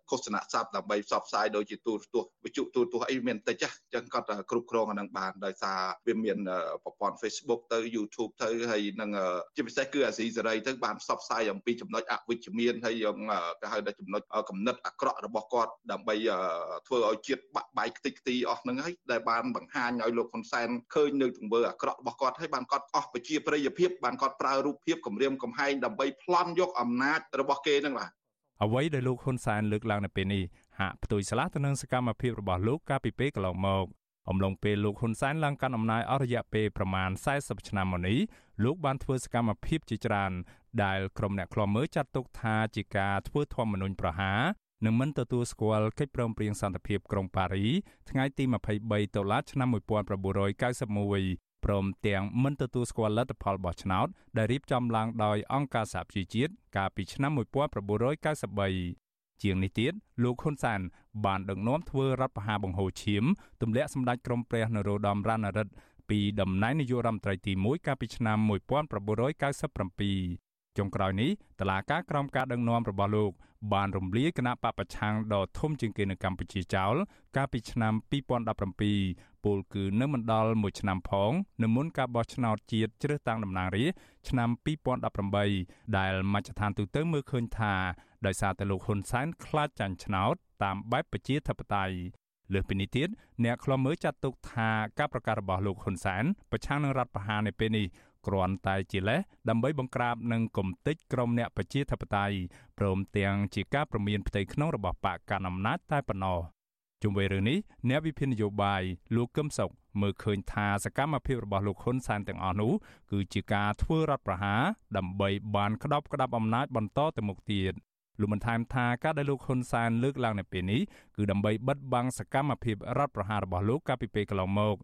ឃោសនាស័ព្ទដើម្បីផ្សព្វផ្សាយដូចជាទូរទស្សន៍វិទ្យុទូរទស្សន៍អីមានតិចអញ្ចឹងគាត់គ្រប់គ្រងអានឹងបានដោយសារវាមានប្រព័ន្ធ Facebook ទៅ YouTube ទៅហើយនឹងជាពិសេសគឺអាស៊ីសេរីទៅបានផ្សព្វផ្សាយអំពីចំណុចអវិជ្ជមានហើយគេហៅថាចំណុចកំណត់អាក្រក់របស់គាត់ដើម្បីធ្វើឲ្យជាតិបាក់បែកខ្ទេចខ្ទីអស់ហ្នឹងហើយដែលបានបង្ហាញឲ្យលោកហ៊ុនសែនឃើញនៅទង្វើអាក្រក់របស់គាត់ហើយបានគាត់អស់ប្រជាប្រិយភាពបានគាត់ប្រើរូបភាពគម្រាមកំហែងដើម្បីប្លន់យកអំណាចរបស់គេនឹងបាទអ្វីដែលលោកហ៊ុនសែនលើកឡើងនៅពេលនេះហាក់ផ្ទុយឆ្លាស់ទៅនឹងសកម្មភាពរបស់លោកកាលពីពេលកន្លងមកអំឡុងពេលលោកហ៊ុនសែនឡើងកាន់អំណាចអស់រយៈពេលប្រមាណ40ឆ្នាំមកនេះលោកបានធ្វើសកម្មភាពជាច្រើនដែលក្រុមអ្នកខ្លាំមើលចាត់ទុកថាជាការធ្វើធម្មនុញ្ញប្រហារនិងមិនទទួលស្គាល់កិច្ចព្រមព្រៀងសន្តិភាពក្រុងប៉ារីថ្ងៃទី23តុលាឆ្នាំ1991 ព្រមទាំងមិនទទួលស្គាល់លទ្ធផលបោះឆ្នោតដែលរៀបចំឡើងដោយអង្គការសហប្រជាជាតិកាលពីឆ្នាំ1993ជាងនេះទៀតលោកហ៊ុនសានបានដឹកនាំធ្វើរដ្ឋប្រហារបង្ហូរឈាមទម្លាក់សម្ដេចក្រមព្រះនរោត្តមរណរដ្ឋពីតំណែងនាយករដ្ឋមន្ត្រីទី1កាលពីឆ្នាំ1997 ចុងក្រោយនេះតឡាការក្រមការដឹកនាំរបស់លោកបានរំលាយគណៈបពប្រឆាំងដ៏ធំជាងគេនៅកម្ពុជាចោលកាលពីឆ្នាំ2017ពលគឺនៅមិនដល់មួយឆ្នាំផងនៅមុនការបោះឆ្នោតជាតិជ្រើសតាំងតំណាងរាស្ត្រឆ្នាំ2018ដែលមជ្ឈដ្ឋានទូទៅមើលឃើញថាដោយសារតែលោកហ៊ុនសែនខ្លាចចាញ់ឆ្នោតតាមបែបប្រជាធិបតេយ្យលើសពីនេះទៀតអ្នកខ្លំមើលចាត់ទុកថាការប្រកាសរបស់លោកហ៊ុនសែនប្រឆាំងនឹងរដ្ឋប្រហារនៅពេលនេះ គ្រាន់តែជាលេសដើម្បីបង្ក្រាបនឹងគំតិចក្រុមអ្នកប្រជាធិបតេយ្យព្រមទាំងជាការប្រមានផ្ទៃក្នុងរបស់បកកណ្ដាលអំណាចតែប៉ុណ្ណោះជុំវិញរឿងនេះអ្នកវិភាគនយោបាយលោកកឹមសុខមើលឃើញថាសកម្មភាពរបស់លោកហ៊ុនសែនទាំងអស់នោះគឺជាការធ្វើរដ្ឋប្រហារដើម្បីបានក្តោបក្តាប់អំណាចបន្តទៅមុខទៀតលោកបានថែមថាការដែលលោកហ៊ុនសែនលើកឡើងនៅពេលនេះគឺដើម្បីបិទបាំងសកម្មភាពរដ្ឋប្រហាររបស់លោកកាលពីពេលកន្លងមក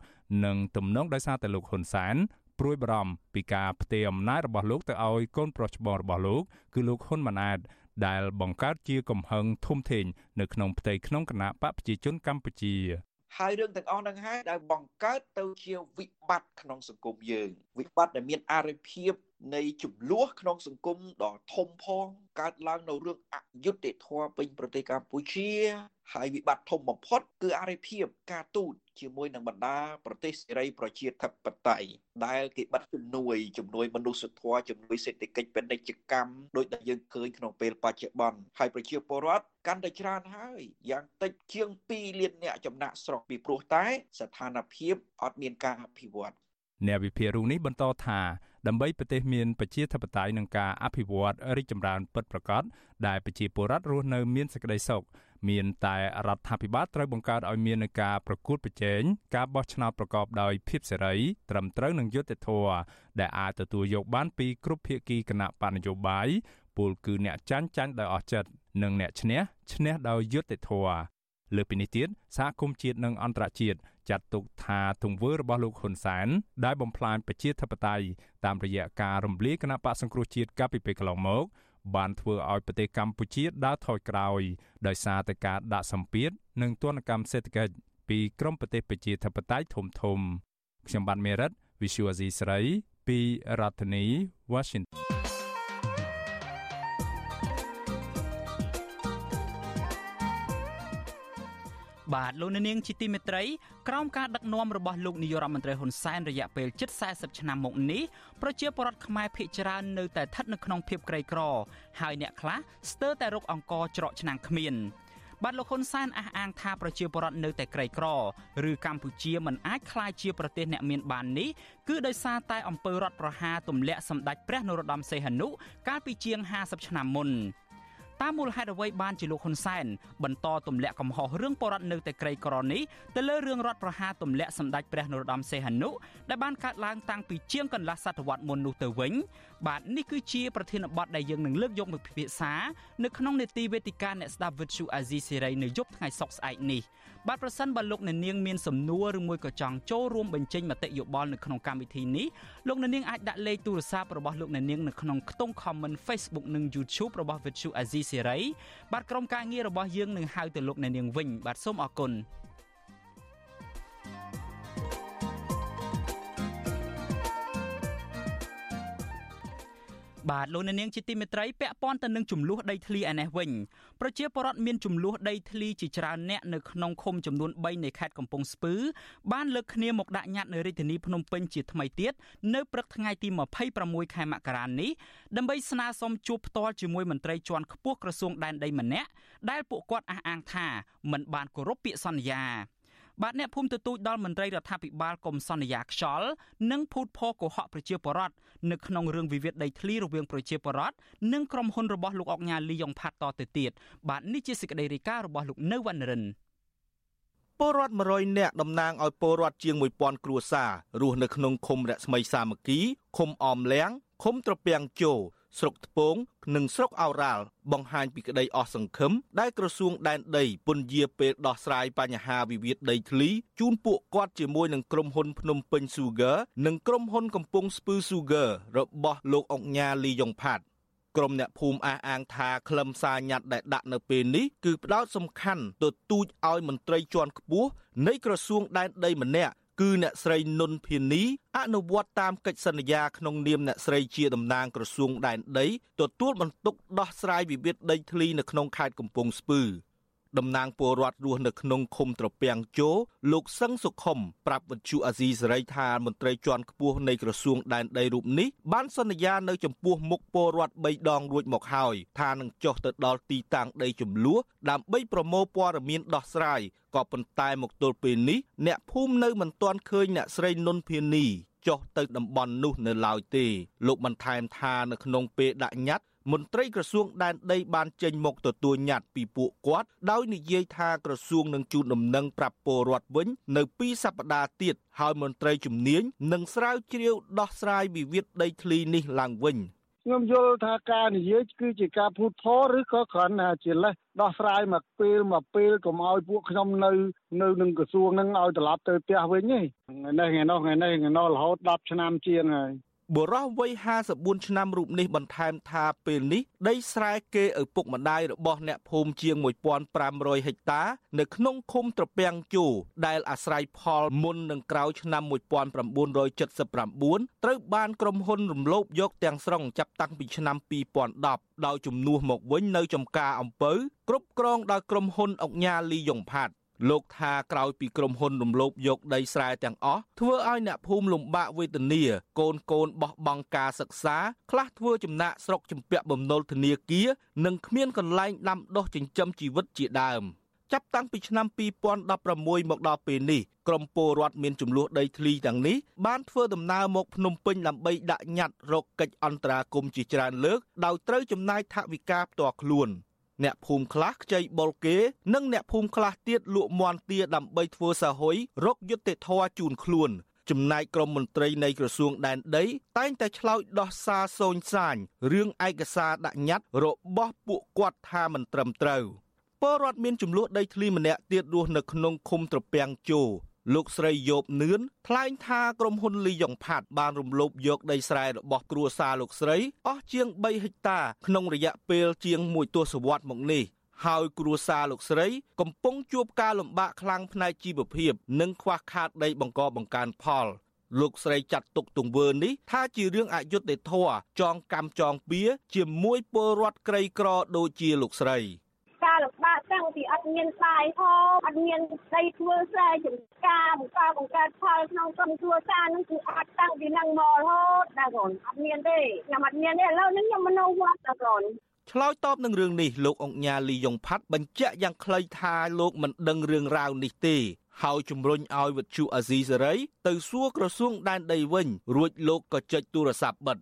និងទំនងដោយសារតែលោកហ៊ុនសែន ព្រួយបារម្ភពីការផ្ទេរអំណាចរបស់លោកទៅឲ្យកូនប្រុសច្បងរបស់លោក គឺលោកហ៊ុនម៉ាណែតដែលបង្កើតជាកំហឹងធំធេងនៅក្នុងផ្ទៃក្នុងគណៈបកប្រជាជនកម្ពុជាហើយរឿងទាំងអស់ហ្នឹងហើយដែលបង្កើតទៅជាវិបត្តិក្នុងសង្គមយើង វិបត្តិដែលមានអរិភាព នៃចំនួនក្នុងសង្គមដ៏ធំផងកើតឡើងនៅរឿងអយុត្តិធម៌ពេញប្រទេសកម្ពុជា ហើយវិបត្តិធំបំផុត គឺអរិភាពការទូតជាមួយនឹងបណ្ដាប្រទេសសេរីប្រជាធិបតេយ្យដែលគេបិទជំនួយជំនួយមនុស្សធម៌ជំនួយសេដ្ឋកិច្ចពាណិជ្ជកម្មដោយដែលយើងឃើញក្នុងពេលបច្ចុប្បន្នហើយប្រជាពលរដ្ឋកាន់តែច្រើនហើយយ៉ាងតិចជាង2លានអ្នកចំណាក់ស្រុកពីព្រោះតែ ស្ថានភាពអត់មានការអភិវឌ្ឍអ្នកវិភាគរូបនេះបន្តថា ដើម្បីប្រទេសមានប្រជាធិបតេយ្យនិងការអភិវឌ្ឍរីកចម្រើនពិតប្រាកដដែលប្រជាពលរដ្ឋរស់នៅមានសេចក្តីសុខមានតែរដ្ឋាភិបាលត្រូវបង្កើតឲ្យមាននឹងការប្រកួតប្រជែងការបោះឆ្នោតប្រកបដោយភាពសេរីត្រឹមត្រូវនិងយុត្តិធម៌ដែលអាចទទួលយកបានពីគ្រប់ភាគីគណៈបកនយោបាយពលគឺអ្នកចាញ់ចាញ់ដោយអស់ចិត្តនិងអ្នកឈ្នះឈ្នះដោយយុត្តិធម៌លើពីនេះទៀតសហគមន៍ជាតិនិងអន្តរជាតិ ចាត់ទុកថាទង្វើរបស់លោកហ៊ុនសែនដែលបំផ្លាញប្រជាធិបតេយ្យតាមរយៈការរំលាយគណៈបកសង្គ្រោះជាតិកាលពីពេលកន្លងមកបានធ្វើឲ្យប្រទេសកម្ពុជាដើរថយក្រោយដោយសារតែការដាក់សម្ពាធនិងទណ្ឌកម្មសេដ្ឋកិច្ចពីក្រមប្រទេសប្រជាធិបតេយ្យធំធំខ្ញុំបាទមេរិត Visual Asia ស្រីពីរដ្ឋធានី Washington បាទលោកនាងជាទីមេត្រីក្រោមការដឹកនាំរបស់លោកនាយករដ្ឋមន្ត្រីហ៊ុនសែនរយៈពេលជិត40ឆ្នាំមកនេះប្រជាពលរដ្ឋខ្មែរភ័យច្រើននៅតែស្ថិតនៅក្នុងភាពក្រីក្រ ហើយអ្នកខ្លះស្ទើរតែរកអង្គច្រកឆ្នាំងគ្មានបាទលោកហ៊ុនសែនអះអាងថាប្រជាពលរដ្ឋនៅតែក្រីក្រឬកម្ពុជាមិនអាចក្លាយជាប្រទេសអ្នកមានបាននេះគឺដោយសារតែអំពើរដ្ឋប្រហារទម្លាក់សម្ដេចព្រះនរោត្តមសីហនុកាលពីជាង50ឆ្នាំមុន តាមមូលហេតុអ្វីបានជាលោកហ៊ុនសែនបន្តទម្លាក់កំហុសរឿងបរដ្ឋនៅតែក្រីក្រនេះទៅលើរឿងរដ្ឋប្រហារទម្លាក់សម្ដេចព្រះនរោត្តមសីហនុដែលបានកើតឡើងតាំងពីជាងកន្លះសតវត្សមុននោះទៅវិញ បាទនេះគឺជាប្រធានបទដែលយើងនឹងលើកយកមកពិភាក្សានៅក្នុងនេតិវេទិកាអ្នកស្ដាប់វិទ្យុអាស៊ីសេរីនៅយប់ថ្ងៃសុក្រស្អែកនេះបាទប្រសិនបើលោកអ្នកនាងមានសំណួរឬមួយក៏ចង់ចូលរួមបញ្ចេញមតិយោបល់នៅក្នុងកម្មវិធីនេះលោកអ្នកនាងអាចដាក់លេខទូរស័ព្ទរបស់លោកអ្នកនាងនៅក្នុងខ្ទង់ comment Facebook និង YouTube របស់ Vithu Azizi Siri បាទក្រុមការងាររបស់យើងនឹងហៅទៅលោកអ្នកនាងវិញបាទសូមអរគុណ បាទលោកអ្នកនាងជាទីមេត្រីពាក់ព័ន្ធទៅនឹងចំនួនដីធ្លីឯនេះវិញប្រជាពលរដ្ឋមានចំនួនដីធ្លីជាច្រើនអ្នកនៅក្នុងឃុំចំនួន3នៃខេត្តកំពង់ស្ពឺបានលើកគ្នាមកដាក់ញត្តិនៅរាជធានីភ្នំពេញជាថ្មីទៀតនៅព្រឹកថ្ងៃទី26ខែមករានេះដើម្បីស្នើសុំជួបផ្ទាល់ជាមួយមន្ត្រីជាន់ខ្ពស់ក្រសួងដែនដីម្នាក់ដែលពួកគាត់អះអាងថាមិនបានគោរពពាក្យសន្យា បាទអ្នកភូមិទទូចដល់មន្ត្រីរដ្ឋាភិបាលកុំសន្យាខ្យល់និងភូតភរកុហកប្រជាពលរដ្ឋនៅក្នុងរឿងវិវាទដីធ្លីរវាងប្រជាពលរដ្ឋនិងក្រុមហ៊ុនរបស់លោកអុកញ៉ាលីយ៉ុងផាត់តទៅទៀតបាទនេះជាសេចក្តីរាយការណ៍របស់លោកនៅវណ្ណរិនពលរដ្ឋ100នាក់តំណាងឲ្យពលរដ្ឋជាង1000គ្រួសាររស់នៅក្នុងឃុំរស្មីសាមគ្គីឃុំអមលៀងឃុំត្រពាំងជោ ស្រុកថ្ពង និងស្រុកឱរ៉ាល់បង្ហាញពីក្តីអស់សង្ឃឹមដែលក្រសួងដែនដីពន្យាពេលដោះស្រាយបញ្ហាវិវាទដីធ្លីជូនពួកគាត់ជាមួយនឹងក្រុមហ៊ុនភ្នំពេញ Sugar និងក្រុមហ៊ុនកំពង់ស្ពឺ Sugar របស់លោកអុកញ៉ាលីយ៉ុងផាត់ក្រុមអ្នកភូមិអះអាងថាខ្លឹមសារញត្តិដែលដាក់នៅពេលនេះគឺផ្ដោតសំខាន់ទៅទូចឲ្យមន្ត្រីជាន់ខ្ពស់នៃក្រសួងដែនដីម្នាក់ គឺអ្នកស្រីនុនភានីអនុវត្តតាមកិច្ចសន្យាក្នុងនាមអ្នកស្រីជាតំណាងក្រសួងដែនដីទទួលបន្ទុកដោះស្រាយវិវាទដីធ្លីនៅក្នុងខេត្តកំពង់ស្ពឺ តំណាងពលរដ្ឋរស់នៅក្នុងឃុំត្រពាំងជោលោកសឹងសុខុមប្រាប់វិទ្យុអាស៊ីសេរីថាមន្ត្រីជាន់ខ្ពស់នៃក្រសួងដែនដីរូបនេះបានសន្យានៅចំពោះមុខពលរដ្ឋ3ដងរួចមកហើយថានឹងចុះទៅដល់ទីតាំងដីចំនួនដើម្បីប្រមូលព័ត៌មានដោះស្រាយក៏ប៉ុន្តែមកទល់ពេលនេះអ្នកភូមិនៅមិនទាន់ឃើញអ្នកស្រីនុនភានីចុះទៅតំបន់នោះនៅឡើយទេលោកបន្ថែមថានៅក្នុងពេលដាក់ញត្តិ មន្ត្រីក្រសួងដែនដីបានចេញមកទទួលញត្តិពីពួកគាត់ដោយនិយាយថាក្រសួងនឹងជូនដំណឹងប្រាប់ពលរដ្ឋវិញនៅពីសប្តាហ៍ទៀតហើយមន្ត្រីជំនាញនឹងស្រាវជ្រាវដោះស្រាយវិវាទដីធ្លីនេះឡើងវិញខ្ញុំយល់ថាការនិយាយគឺជាការភូតផលឬក៏គ្រាន់តែជាលេសដោះស្រាយមកពេលមកពេលកុំឲ្យពួកខ្ញុំនៅនៅនឹងក្រសួងនឹងឲ្យត្រឡប់ទៅផ្ទះវិញទេថ្ងៃនេះថ្ងៃនោះថ្ងៃនេះថ្ងៃនោះរហូត10ឆ្នាំជាងហើយ បុរសវ័យ54ឆ្នាំរូបនេះបន្ថែមថាពេលនេះដីស្រែគេឪពុកម្ដាយរបស់អ្នកភូមិជាង1500ហិកតា នៅក្នុងឃុំត្រពាំងជូដែលអាស្រ័យផលមុននឹងក្រោយឆ្នាំ1979ត្រូវបានក្រុមហ៊ុនរំលោភយកទាំងស្រុងចាប់តាំងពីឆ្នាំ2010ដោយជំនួសមកវិញនៅចំការអំពៅគ្រប់គ្រងដោយក្រុមហ៊ុនអុកញ៉ាលីយ៉ុងផាត់ លោកថាក្រោយពីក្រុមហ៊ុនរំលោភយកដីស្រែទាំងអស់ធ្វើឲ្យអ្នកភូមិលំបាកវេទនា កូនកូនបោះបង់ការសិក្សាខ្លះធ្វើចំណាក់ស្រុកជំពាក់បំណុលធនាគារនិងគ្មានកន្លែងដាំដុះចិញ្ចឹមជីវិតជាដើមចាប់តាំងពីឆ្នាំ2016មកដល់ពេលនេះក្រមពលរដ្ឋមានចំនួនដីធ្លីទាំងនេះបានធ្វើដំណើរមកភ្នំពេញដើម្បីដាក់ញត្តិរកកិច្ចអន្តរាគមន៍ជាច្រើនលើកដោយត្រូវចំណាយថវិកាផ្ទាល់ខ្លួន អ្នកភូមិខ្លះខ្ចីបុលគេនិងអ្នកភូមិខ្លះទៀតលក់មន់ទាដើម្បីធ្វើសហុយរកយុត្តិធម៌ជូនខ្លួន ចំណែកក្រមមន្ត្រីនៃក្រសួងដែនដី តែងតែឆ្លោយដោះសារសូនសាញរឿងឯកសារដាក់ញត្តិរបស់ពួកគាត់ថាមិនត្រឹមត្រូវពលរដ្ឋមានចំនួនដីធ្លីម្នាក់ទៀតរស់នៅក្នុងឃុំត្រពាំងជោ លោកស្រីយោបនឿនថ្លែងថាក្រុមហ៊ុនលីយ៉ុងផាត់បានរំលោភយកដីស្រែរបស់គ្រួសារលោកស្រីអស់ជាង3ហិកតាក្នុងរយៈពេលជាង1ទសវត្សរ៍មកនេះហើយគ្រួសារលោកស្រី កំពុងជួបការលំបាកខ្លាំងផ្នែកជីវភាព និងខ្វះខាតដីបង្កបង្កើនផលលោកស្រីចាត់ទុកទង្វើនេះថាជារឿងអយុត្តិធម៌ចងកម្មចងពៀជាមួយពលរដ្ឋក្រីក្រដូចជាលោកស្រី ការលំបាកតាំងពីអត់មានបាយហូបអត់មានដីធ្វើស្រែចម្ការបង្កបង្កើតផលក្នុងក្រុមគ្រួសារនឹងគឺអត់តាំងពីនឹងមករហូតដែរកូនអត់មានទេខ្ញុំអត់មានទេឥឡូវនេះខ្ញុំមកនៅវត្តដែរកូនឆ្លើយតបនឹងរឿងនេះលោកអង្គញាលីយ៉ុងផាត់បញ្ជាក់យ៉ាងខ្លីថាលោកមិនដឹងរឿងរ៉ាវនេះទេហើយជំរុញឲ្យវិទ្យុអាស៊ីសេរីទៅសួរក្រសួងដែនដីវិញរួចលោកក៏ចុចទូរស័ព្ទបិទ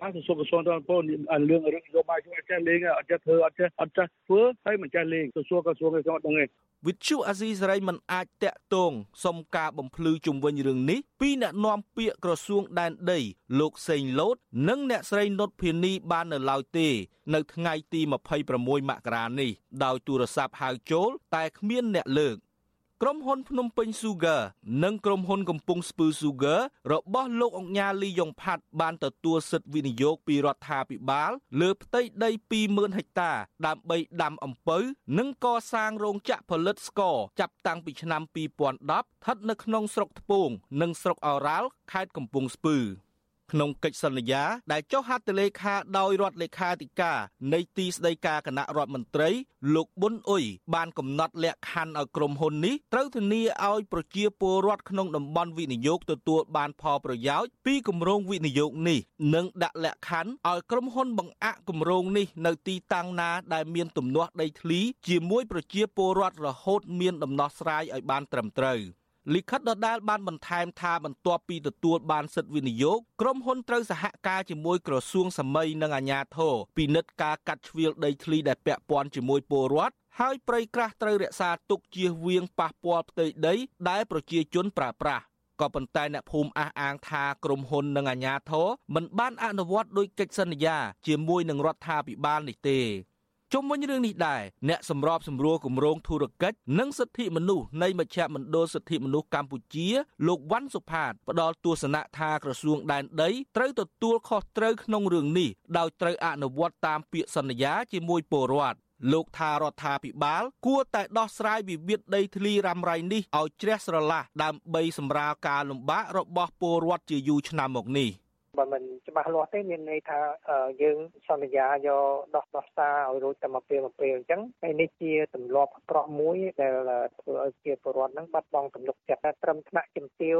បានក្រសួងក្រសួងទៅពលរឿងរឿងនយោបាយជួយអត់ចេះលេងអត់ចេះធ្វើអត់ចេះអត់ចេះធ្វើហើយមិនចេះលេងក្រសួងក្រសួងឯងអត់ដឹងទេវិទ្យុអាស៊ីសេរីមិនអាចតាក់ទងសុំការបំភ្លឺជំវិញរឿងនេះពីអ្នកនាំពាក្យក្រសួងដែនដីលោកសេងលូតនិងអ្នកស្រីនុតភានីបាននៅឡើយទេ នៅថ្ងៃទី26មករានេះដោយទូរស័ព្ទហៅចូល តែគ្មានអ្នកលើក ក្រុមហ៊ុនភ្នំពេញ Sugar និងក្រុមហ៊ុនកំពង់ស្ពឺ Sugar របស់លោកអង្ញាលីយ៉ុងផាត់បានទទួលសិទ្ធិវិនិយោគពីរដ្ឋាភិបាល លើផ្ទៃដី20000ហិកតា ដើម្បីដាំអំពៅ និងកសាងរោងចក្រផលិតស្ករចាប់តាំងពីឆ្នាំ2010ស្ថិតនៅក្នុងស្រុកថ្ពង និងស្រុកឱរ៉ាល់ខេត្តកំពង់ស្ពឺ ក្នុងកិច្ចសន្យាដែលចុះហត្ថលេខាដោយរដ្ឋលេខាធិការនៃទីស្តីការគណៈរដ្ឋមន្ត្រីលោកប៊ុនអ៊ុយបានកំណត់លក្ខខណ្ឌឲ្យក្រុមហ៊ុននេះត្រូវធានាឲ្យប្រជាពលរដ្ឋក្នុងតំបន់វិនិយោគទទួលបានផលប្រយោជន៍ពីគម្រោងវិនិយោគនេះនិងដាក់លក្ខខណ្ឌឲ្យក្រុមហ៊ុនបង្អាក់គម្រោងនេះនៅទីតាំងណាដែលមានទំនាស់ដីធ្លីជាមួយប្រជាពលរដ្ឋរហូតមានដំណោះស្រាយឲ្យបានត្រឹមត្រូវ។ លិខិតដដាលបានបន្ថែមថាបន្ទាប់ពីទទួលបានសិទ្ធិវិនិយោគក្រុមហ៊ុនត្រូវសហការជាមួយក្រសួងសម័យនិងអាជ្ញាធរពិនិត្យការកាត់ជ្រៀលដីធ្លីដែលពាក់ព័ន្ធជាមួយពលរដ្ឋហើយព្រៃក្រាស់ត្រូវរក្សាទុកជៀសវាងប៉ះពាល់ផ្ទៃដីដែលប្រជាជនប្រើប្រាស់ក៏ប៉ុន្តែអ្នកភូមិអះអាងថាក្រុមហ៊ុននិងអាជ្ញាធរមិនបានអនុវត្តដោយកិច្ចសន្យាជាមួយនឹងរដ្ឋាភិបាលនេះទេ ជុំវិញរឿងនេះដែរអ្នកសម្របសម្រួលគម្រោងធុរកិច្ចនិងសិទ្ធិមនុស្សនៃមជ្ឈមណ្ឌលសិទ្ធិមនុស្សកម្ពុជាលោកវ៉ាន់សុផាតផ្ដល់ទស្សនៈថាក្រសួងដែនដីត្រូវទទួលខុសត្រូវក្នុងរឿងនេះដោយត្រូវអនុវត្តតាមពាក្យសន្យាជាមួយពលរដ្ឋលោកថារដ្ឋាភិបាល គួរតែដោះស្រាយវិវាទដីធ្លីរ៉ាំរ៉ៃនេះឲ្យជ្រះស្រឡះដើម្បីសម្រាលការលំបាករបស់ពលរដ្ឋជាយូរឆ្នាំមកនេះ។ បើមិនច្បាស់លាស់ទេមានន័យថាយើងសន្យាយកដោះដោះសារឲ្យរួចតែមួយពេលមួយពេលអញ្ចឹងហើយនេះជាទម្លាប់អាក្រក់មួយដែលធ្វើឲ្យជាពលរដ្ឋហ្នឹងបាត់បង់ទំនុកចិត្តត្រឹមថ្នាក់ជំទាវ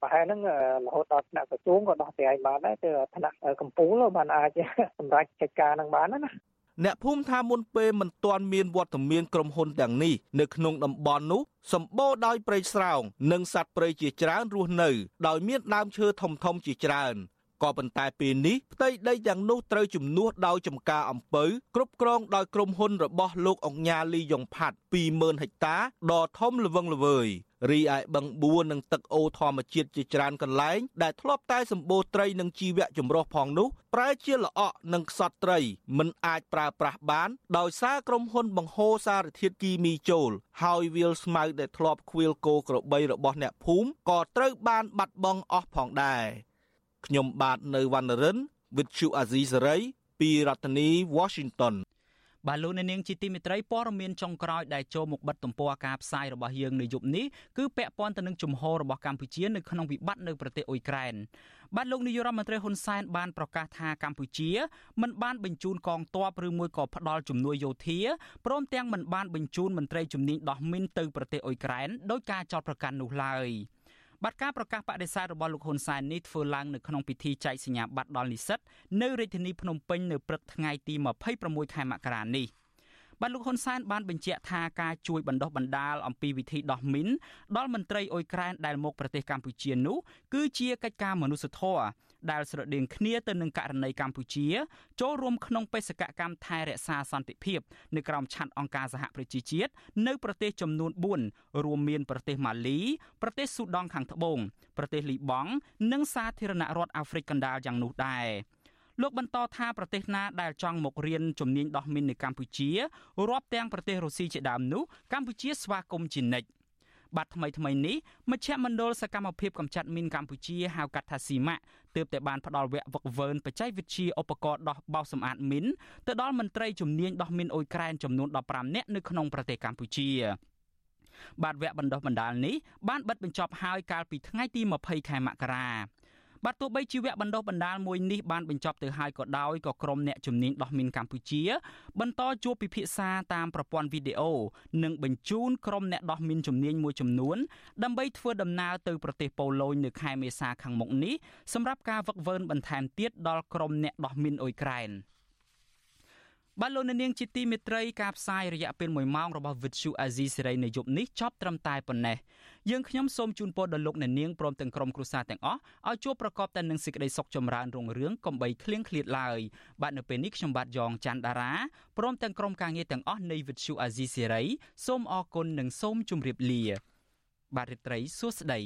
ប្រហែលហ្នឹងរហូតដល់ថ្នាក់ក្រសួងក៏ដោះស្រាយបានដែរទៅថ្នាក់កម្ពុជាបានអាចសម្រេចកិច្ចការហ្នឹងបានណាអ្នកភូមិថាមុនពេលមិនទាន់មានវត្តមានក្រុមហ៊ុនទាំងនេះនៅក្នុងតំបន់នោះសម្បូរដោយព្រៃស្រោង និងសត្វព្រៃជាច្រើនរស់នៅ ដោយមានដើមឈើធំៗជាច្រើន ក៏ប៉ុន្តែពេលនេះផ្ទៃដីយ៉ាងនោះត្រូវជំនួសដោយចំការអំពៅគ្រប់គ្រងដោយក្រុមហ៊ុនរបស់លោកអង្ញាលីយ៉ុងផាត់20000ហិកតាដ៏ធំល្វឹងល្វើយរីឯបឹងបួរនិងទឹកអូរធម្មជាតិជាច្រើនកន្លែងដែលធ្លាប់តែសម្បូរត្រីនិងជីវៈចម្រុះផងនោះប្រែជាល្អក់និងខ្សត់ត្រីមិនអាចប្រើប្រាស់បាន ដោយសារក្រុមហ៊ុនបង្ហូរសារធាតុគីមីចូល ហើយវាលស្មៅដែលធ្លាប់ខ្វៀលគោក្របីរបស់អ្នកភូមិក៏ត្រូវបានបាត់បង់អស់ផងដែរ ខ្ញុំបាទនៅវណ្ណរិន With Chu Azizi Saray ពីរដ្ឋធានី Washington បាទលោកអ្នកនាងជាទីមេត្រីព័ត៌មានចុងក្រោយដែលចូលមកបិទទំព័រការផ្សាយរបស់យើងនៅយប់នេះគឺពាក់ព័ន្ធទៅនឹងជំហររបស់កម្ពុជានៅក្នុងវិបត្តិនៅប្រទេសអ៊ុយក្រែនបាទលោកនាយករដ្ឋមន្ត្រីហ៊ុនសែនបានប្រកាសថាកម្ពុជាមិនបានបញ្ជូនកងទ័ពឬមួយក៏ផ្ដល់ជំនួយយោធាព្រមទាំងមិនបានបញ្ជូនមន្ត្រីជំនាញដោះមីនទៅប្រទេសអ៊ុយក្រែនដោយការចោទប្រកាន់នោះឡើយ។ បាទការប្រកាសបដិសេធរបស់លោកហ៊ុនសែននេះធ្វើឡើងនៅក្នុងពិធីចែកសញ្ញាបត្រដល់និស្សិតនៅរាជធានីភ្នំពេញនៅព្រឹកថ្ងៃទី26ខែមករានេះបាទលោកហ៊ុនសែនបានបញ្ជាក់ថាការជួយបណ្ដុះបណ្ដាលអំពីវិធីដោះមីនដល់មន្ត្រីអ៊ុយក្រែនដែលមកប្រទេសកម្ពុជានោះគឺជាកិច្ចការមនុស្សធម៌ ដែលស្រដៀងគ្នាទៅនឹងករណីកម្ពុជា ចូលរួមក្នុងបេសកកម្មថែរក្សាសន្តិភាពនៅក្រោមឆ័ន្ទអង្គការសហប្រជាជាតិនៅប្រទេសចំនួន4រួមមានប្រទេសម៉ាលីប្រទេសស៊ូដង់ខាងត្បូងប្រទេសលីបង់និងសាធារណរដ្ឋអាហ្វ្រិកកណ្ដាលយ៉ាងនោះដែរលោកបន្តថាប្រទេសណាដែលចង់មករៀនជំនាញដោះមីននៅកម្ពុជារាប់ទាំងប្រទេសរុស្ស៊ីជាដើមនោះកម្ពុជាស្វាគមន៍ជានិច្ច បាត់ថ្មីថ្មីនេះមជ្ឈមណ្ឌលសកម្មភាពកម្ចាត់មីនកម្ពុជាហៅកាត់ថាស៊ីម៉ាក់ទើបតែបានផ្ដល់វគ្គវឹកវើបច្ចេកវិទ្យាឧបករណ៍ដោះបោសសម្អាតមីនទៅដល់មន្ត្រីជំនាញដោះមីនអ៊ុយក្រែនចំនួន15នាក់នៅក្នុងប្រទេសកម្ពុជាបាទវគ្គបណ្ដុះបណ្ដាលនេះបានបិទបញ្ចប់ហើយកាលពីថ្ងៃទី20ខែមករា បាទទោះបីជាវគ្គបណ្ដុះបណ្ដាលមួយនេះបានបញ្ចប់ទៅហើយក៏ដោយក៏ក្រុមអ្នកជំនាញដោះមីនកម្ពុជា បន្តជួបពិភាក្សាតាមប្រព័ន្ធវីដេអូនិងបញ្ជូនក្រុមអ្នកដោះមីនជំនាញមួយចំនួនដើម្បីធ្វើដំណើរទៅប្រទេសប៉ូឡូញនៅខែមេសាខាងមុខនេះសម្រាប់ការវឹកវើបន្ថែមទៀតដល់ក្រុមអ្នកដោះមីនអ៊ុយក្រែនបាទលោកនាងជាទីមេត្រីការផ្សាយរយៈពេល1ម៉ោងរបស់ Vuthu Azizi សេរីនៅយប់នេះចប់ត្រឹមតែប៉ុណ្ណេះ យើងខ្ញុំសូមជូនពរដល់លោកអ្នកនាងព្រមទាំងក្រុមគ្រួសារទាំងអស់ឲ្យជួបប្រកបតែនឹងសេចក្តីសុខចម្រើនរុងរឿងកំបីគ្លៀងគ្លាតឡើយបាទនៅពេលនេះខ្ញុំបាទយ៉ងច័ន្ទដារាព្រមទាំងក្រុមការងារទាំងអស់នៃ Vuthu Azizi សេរីសូមអរគុណនិងសូមជម្រាបលាបាទរីត្រីសួស្តី